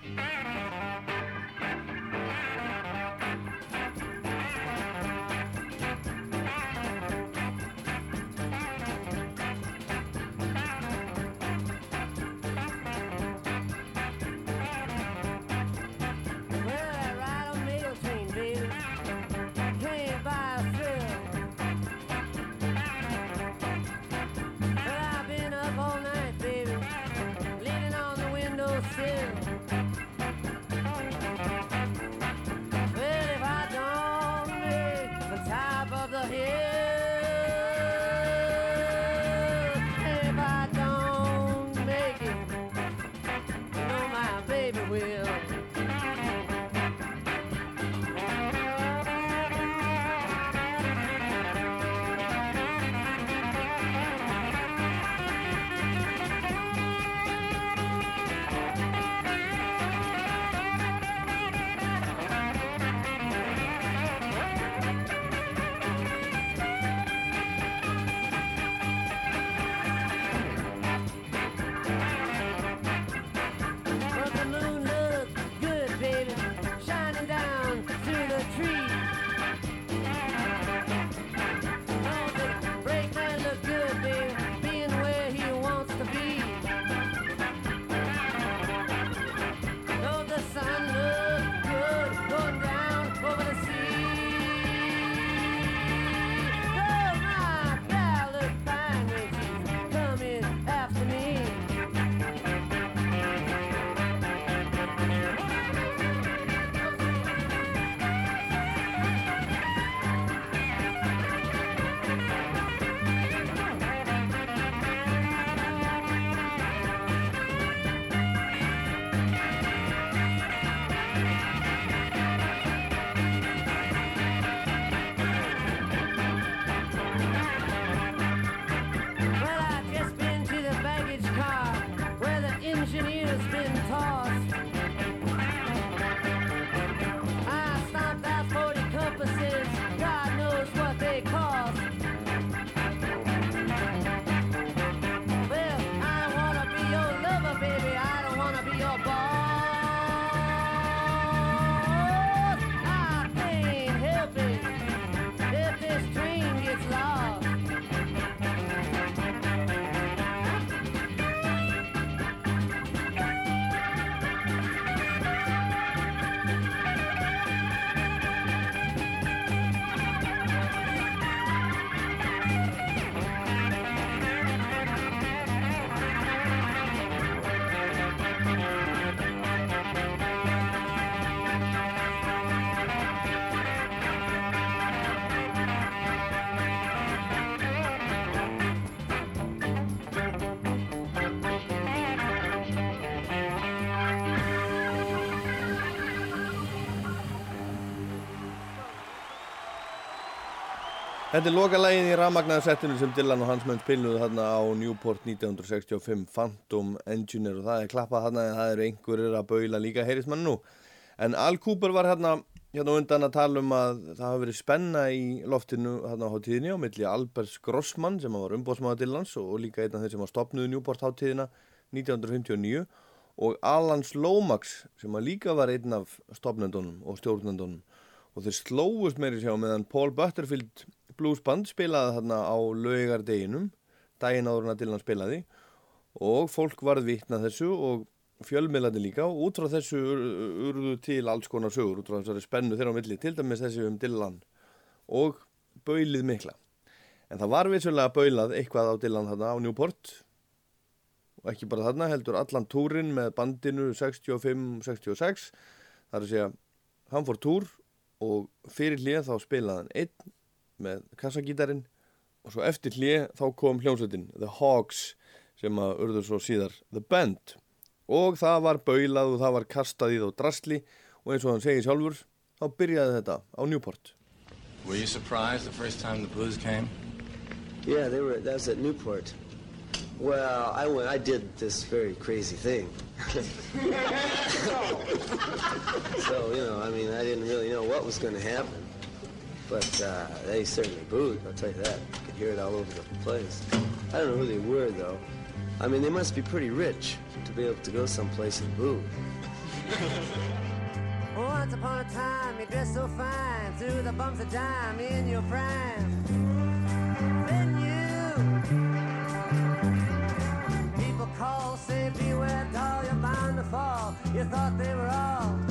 Þetta er loka lægin í rafmagnaða settinu sem Dylan og hans menn spiluðu þarna á Newport 1965 Phantom Engineer og það er klappað þarna en það eru einhverjir að baula líka heyrist mann nú. En Al Cooper var hérna, hérna undan að tala um að það hafi verið spenna í loftinu hérna á hátíðinni á milli Albers Grossman sem var umbóðsmaður Dylans og líka einn af þeir sem var stopnuð Newport hátíðina 1959 og Alans Lomax sem var líka var einn af stopnendunum og stjórnendunum. Og þeir slóust meiri sjá meðan Paul Butterfield bluesband spilaði þarna á laugardeginum daginn áður en að Dylan spilaði og fólk varð vitna þessu og fjölmiðlandi líka og út frá þessu ur- urðu til alls konar sögur út frá þessari spennu þeirra á milli til dæmis þessi um Dylan og baulið mikla. En það var vissulega baulað eitthvað á Dylan þarna á Newport og ekki bara þarna heldur allan túrin með bandinu 65-66 það er að segja hann fór túr og fyrir hlið þá spilaði hann einn með kassagítarinn og svo eftir hlið þá kom hljómsveitin The Hogs sem að urður svo síðar The Band og það var baulað og það var kastað í þá drasli og eins og hann segir sjálfur þá byrjaði þetta á Newport Were you surprised the first time the blues came? Yeah, they were. That was at Newport. Well, I went. I did this very crazy thing. [LAUGHS] so you know, I mean, I didn't really know what was going to happen, but uh, they certainly booed. I'll tell you that. You could hear it all over the place. I don't know who they were though. I mean, they must be pretty rich to be able to go someplace and boo. [LAUGHS] Once upon a time, you dressed so fine, through the bumps of dime in your prime. Then you, people call, say, beware, doll, you're bound to fall. You thought they were all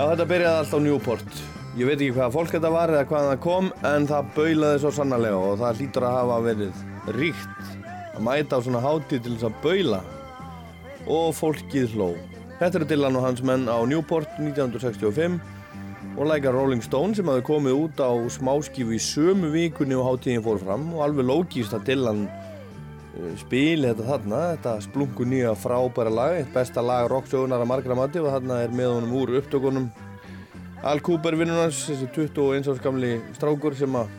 Já, þetta byrjaði allt á Newport. Ég veit ekki hvaða fólk þetta var eða hvaðan það kom, en það baulaði svo sannarlega og það hlýtur að hafa verið ríkt að mæta á svona hátíð til þess að baula og fólkið hló. Þetta eru Dylan og hans menn á Newport 1965 og læka Rolling Stone sem hafi komið út á smáskifu í sömu vikunni og hátíðin fór fram og alveg lógist að Dylan uh, spili þetta þarna, þetta splungu nýja frábæra lag, eitt besta lag rocksögunar að margra mati og þarna er með honum úr upptökunum. Al Cooper vinnunars, þessi 21 árs gamli strákur sem að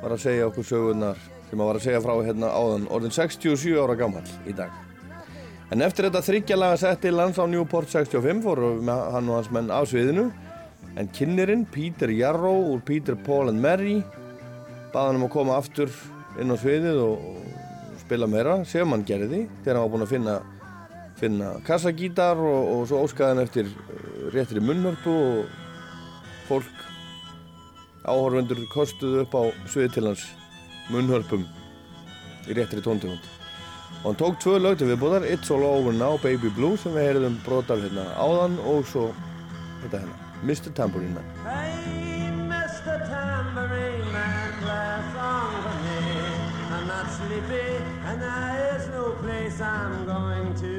var að segja okkur sögunar sem að var að segja frá hérna áðan orðin 67 ára gammal í dag. En eftir þetta þryggjalaga setti lands á Newport 65 fóru hann og hans menn af sviðinu en kynnerinn Peter Jarrow úr Peter, Paul and Mary baða hann um að koma aftur inn á sviðið og spila meira sem hann gerði þegar hann var búinn að finna finna kassagítar og, og svo óskaði hann eftir uh, réttri munnhörpu og fólk áhorfendur kostuðu upp á svið til hans munnhörpum í réttri tóntegund og hann tók tvö lög til viðbúðar It's All Over Now, Baby Blue sem við heyrðum brot af hérna áðan og svo þetta hérna, Mr. Tambourine Man and there is no place I'm going to.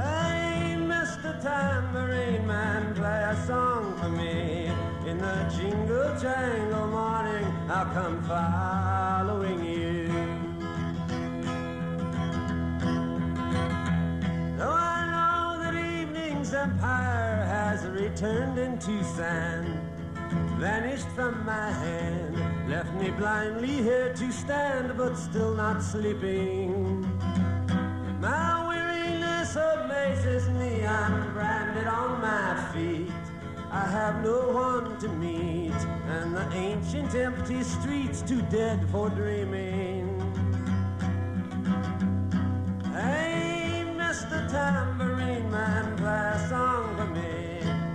Hey, Mr. Tambourine Man, play a song for me. In the jingle jangle morning, I'll come following you. Though I know that evening's empire has returned into sand, vanished from my hand, left me blindly here to stand, but still not sleeping. My weariness amazes me, I'm branded on my feet. I have no one to meet, and the ancient empty streets too dead for dreaming. Hey, Mr. Tambourine Man, play a song for me.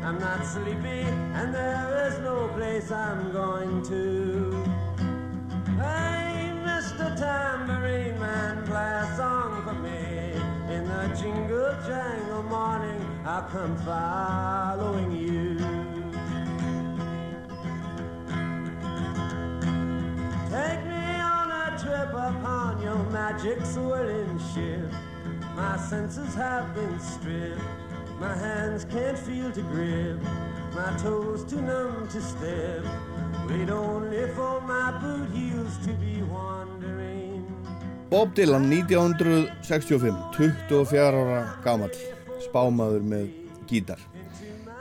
I'm not sleepy, and there is no place I'm going to. Hey, Mr. Tambourine Man, play a song for me. In the jingle jangle morning, I'll come following you. Take me on a trip upon your magic swirling ship. My senses have been stripped. My hands can't feel to grip. My toes too numb to step. Wait only for my boot heels to be wandering. Bob Dylan 1965, 24 ára gamall, spámaður með gítar.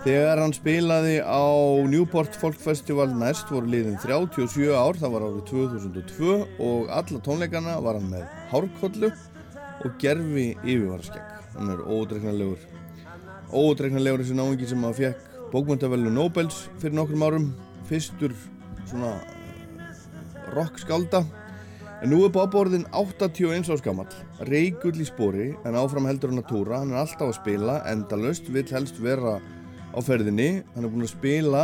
Þegar hann spilaði á Newport Folk Festival næst voru liðin 37 ár, það var árið 2002 og alla tónleikana var hann með hárkollu og gerfi yfirvaraskegg. Hann er ódreiknarlegur, ódreiknarlegur þessi náingi sem að fekk bókmöntavellu Nobels fyrir nokkrum árum, fyrstur svona rockskálda En nú er Bob orðin 81 árs gammal, reikull í spori en áfram heldur hann að túra, hann er alltaf að spila, endalust, vill helst vera á ferðinni, hann er búinn að spila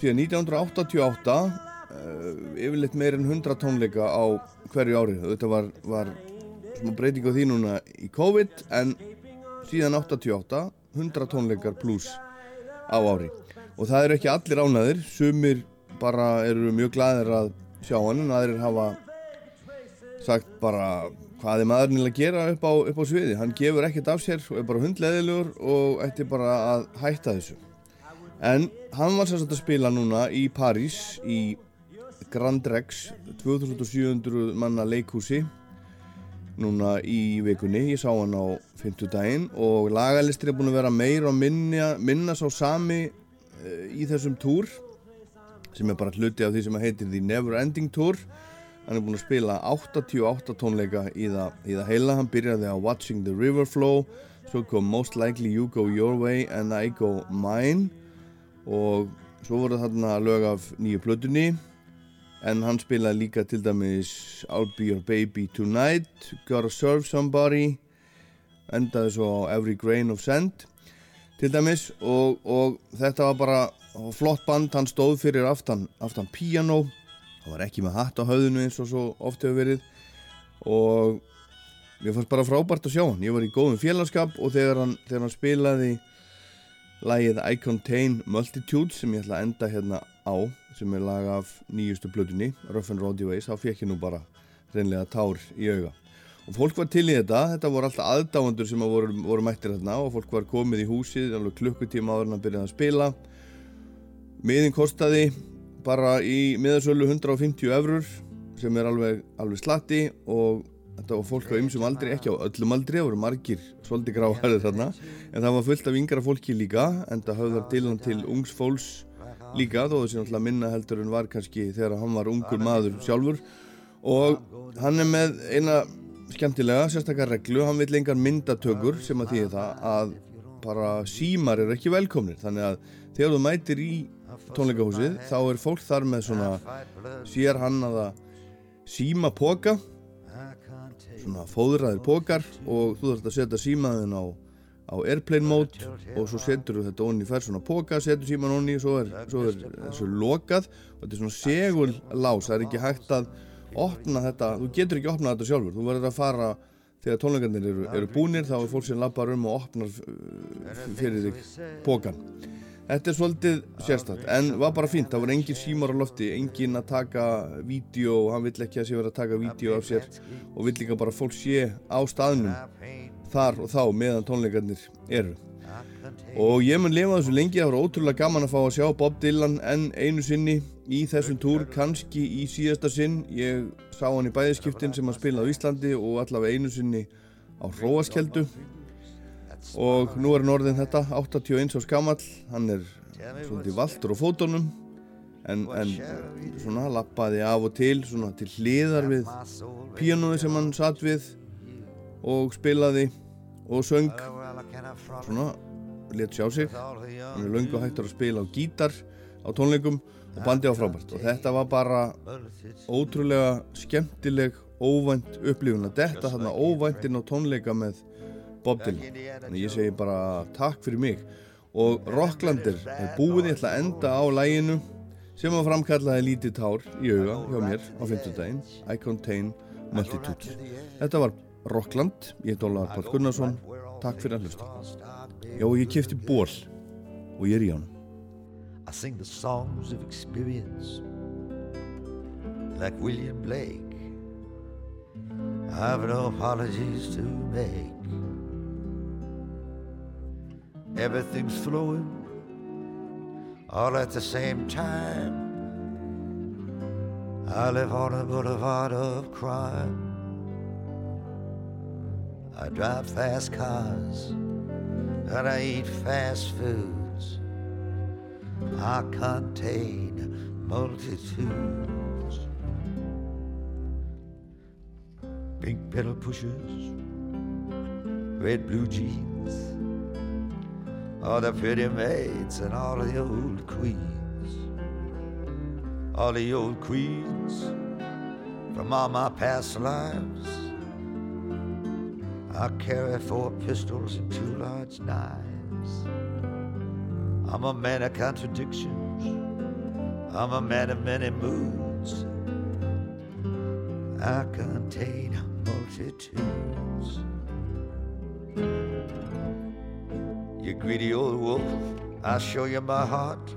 síðan 1988, uh, yfirleitt meir en 100 tónleika á hverju ári, þetta var, var breyting á því núna í COVID en síðan 88, 100 tónleikar pluss á ári. Og það eru ekki allir ánæðir, sumir bara eru mjög glæðir að sjá hann en aðrir hafa sagt bara hvað er maðurinn að gera upp á, upp á sviði hann gefur ekkert af sér og er bara hundleðilegur og ætti bara að hætta þessu. En hann var sérstaklega að spila núna í París í Grand Rex 2700 manna leikhúsi núna í vikunni. Ég sá hann á 50 daginn og lagalistir er búin að vera meir og minna, minna sá sami uh, í þessum túr sem er bara hluti af því sem heitir The Never Ending Tour. Hann er búinn að spila 88 tónleika í það, í það heila. Hann byrjaði á Watching the River Flow svo kom Most Likely You Go Your Way and I Go Mine. Og svo voru þarna lög af nýju plötunni en hann spilaði líka til dæmis I'll Be Your Baby Tonight Gotta Serve Somebody endaði svo Every Grain of Sand til dæmis. Og, og þetta var bara flott band, hann stóð fyrir aftan, aftan piano hann var ekki með hatt á höfðinu eins og svo oft hefur verið. Og mér fannst bara frábært að sjá hann. Ég var í góðum félagskap og þegar hann, þegar hann spilaði lagið I Contain Multitude sem ég ætla að enda hérna á sem er lag af nýjustu blöðunni Rough and Rowdy Ways, þá fekk ég nú bara reynlega tár í auga. Og fólk var til í þetta, þetta voru alltaf aðdáandur sem að voru, voru mættir hérna og fólk var komið í húsið alveg klukkutíma áður en að byrja að spila. Miðin kostaði bara í miðarsölu 150 eurur sem er alveg, alveg slatti og þetta var fólk á ymsum aldri, ekki á öllum aldri, það voru margir svolítið gráharið þarna en það var fullt af yngra fólki líka en það höfðar til hann til ungs fólks líka þó þessi náttúrulega minna heldur en var kannski þegar hann var ungur maður sjálfur. Og hann er með eina skemmtilega, sérstakar reglu, hann vil engar myndatökur sem að þýði það að bara símar er ekki velkomnir. Þannig að þegar þú mætir í tónleikahúsið þá er fólk þar með svona sér hann að síma póka svona fóðræðir pókar og þú þarfst að setja símaðin á, á airplane mode og svo setur þú þetta onni fær svona póka, setur síman onni og svo er, svo er þessu lokað og þetta er svona segul lás, það er ekki hægt að opna þetta, þú getur ekki opnað þetta sjálfur, þú verður að fara þegar tónleikarnir eru, eru búnir þá er fólk sem lappar um og opnar uh, fyrir þig pókan Þetta er svolítið sérstætt, en var bara fínt, það var engin símar á lofti, engin að taka vídeo, hann vill ekki að sé verið að taka vídeo af sér og vill líka bara fólk sé á staðnum þar og þá meðan tónleikarnir eru. Og ég mun lifa þessu lengi, það var ótrúlega gaman að fá að sjá Bob Dylan enn einu sinni í þessum túr, kannski í síðasta sinn. Ég sá hann í bæðiskiptin sem hann spilaði á Íslandi og allavega einu sinni á Róaskjeldu og nú er hann orðin þetta 81 á skamall hann er svolítið valdur á fótunum en, en svona lappaði af og til svona til hliðar við píanói sem hann satt við og spilaði og söng. Svona let sjá sig. Hann er laungu hægtur að spila á gítar á tónleikum og bandi á frábært. Og þetta var bara ótrúlega skemmtileg óvænt upplifun. Að detta þarna óvæntinn á tónleika með Bob Dylan. þannig ég segi bara takk fyrir mig. Og Rocklandir er búið ég ætla að enda á læginu sem að framkallaði lítið tár í auga hjá mér á 50 daginn I Contain Multitudes. þetta var Rockland, ég er Dólar Pál Gunnarsson. Takk fyrir að hlusta. Já ég kefti ból og ég er í hann I sing the songs of experience like William Blake. I have no apologies to make. Everything's flowing all at the same time. I live on a boulevard of crime. I drive fast cars and I eat fast foods. I contain multitudes. Pink pedal pushers, red blue jeans all the pretty maids and all the old queens. All the old queens from all my past lives. I carry four pistols and two large knives. I'm a man of contradictions. I'm a man of many moods. I contain multitudes. You greedy old wolf, I'll show you my heart,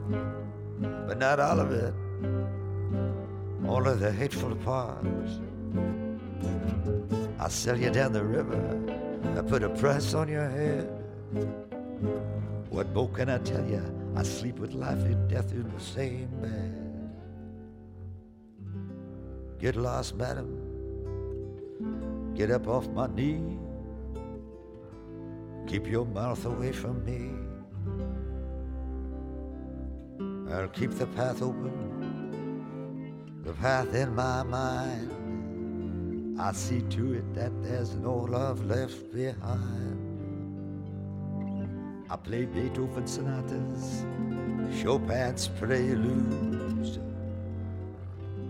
but not all of it, all of the hateful parts. I'll sell you down the river, I put a price on your head. What more can I tell you? I sleep with life and death in the same bed. Get lost, madam. Get up off my knee. Keep your mouth away from me. I'll keep the path open, the path in my mind. I see to it that there's no love left behind. I play Beethoven sonatas, Chopin's preludes.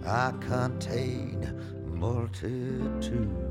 I contain multitudes.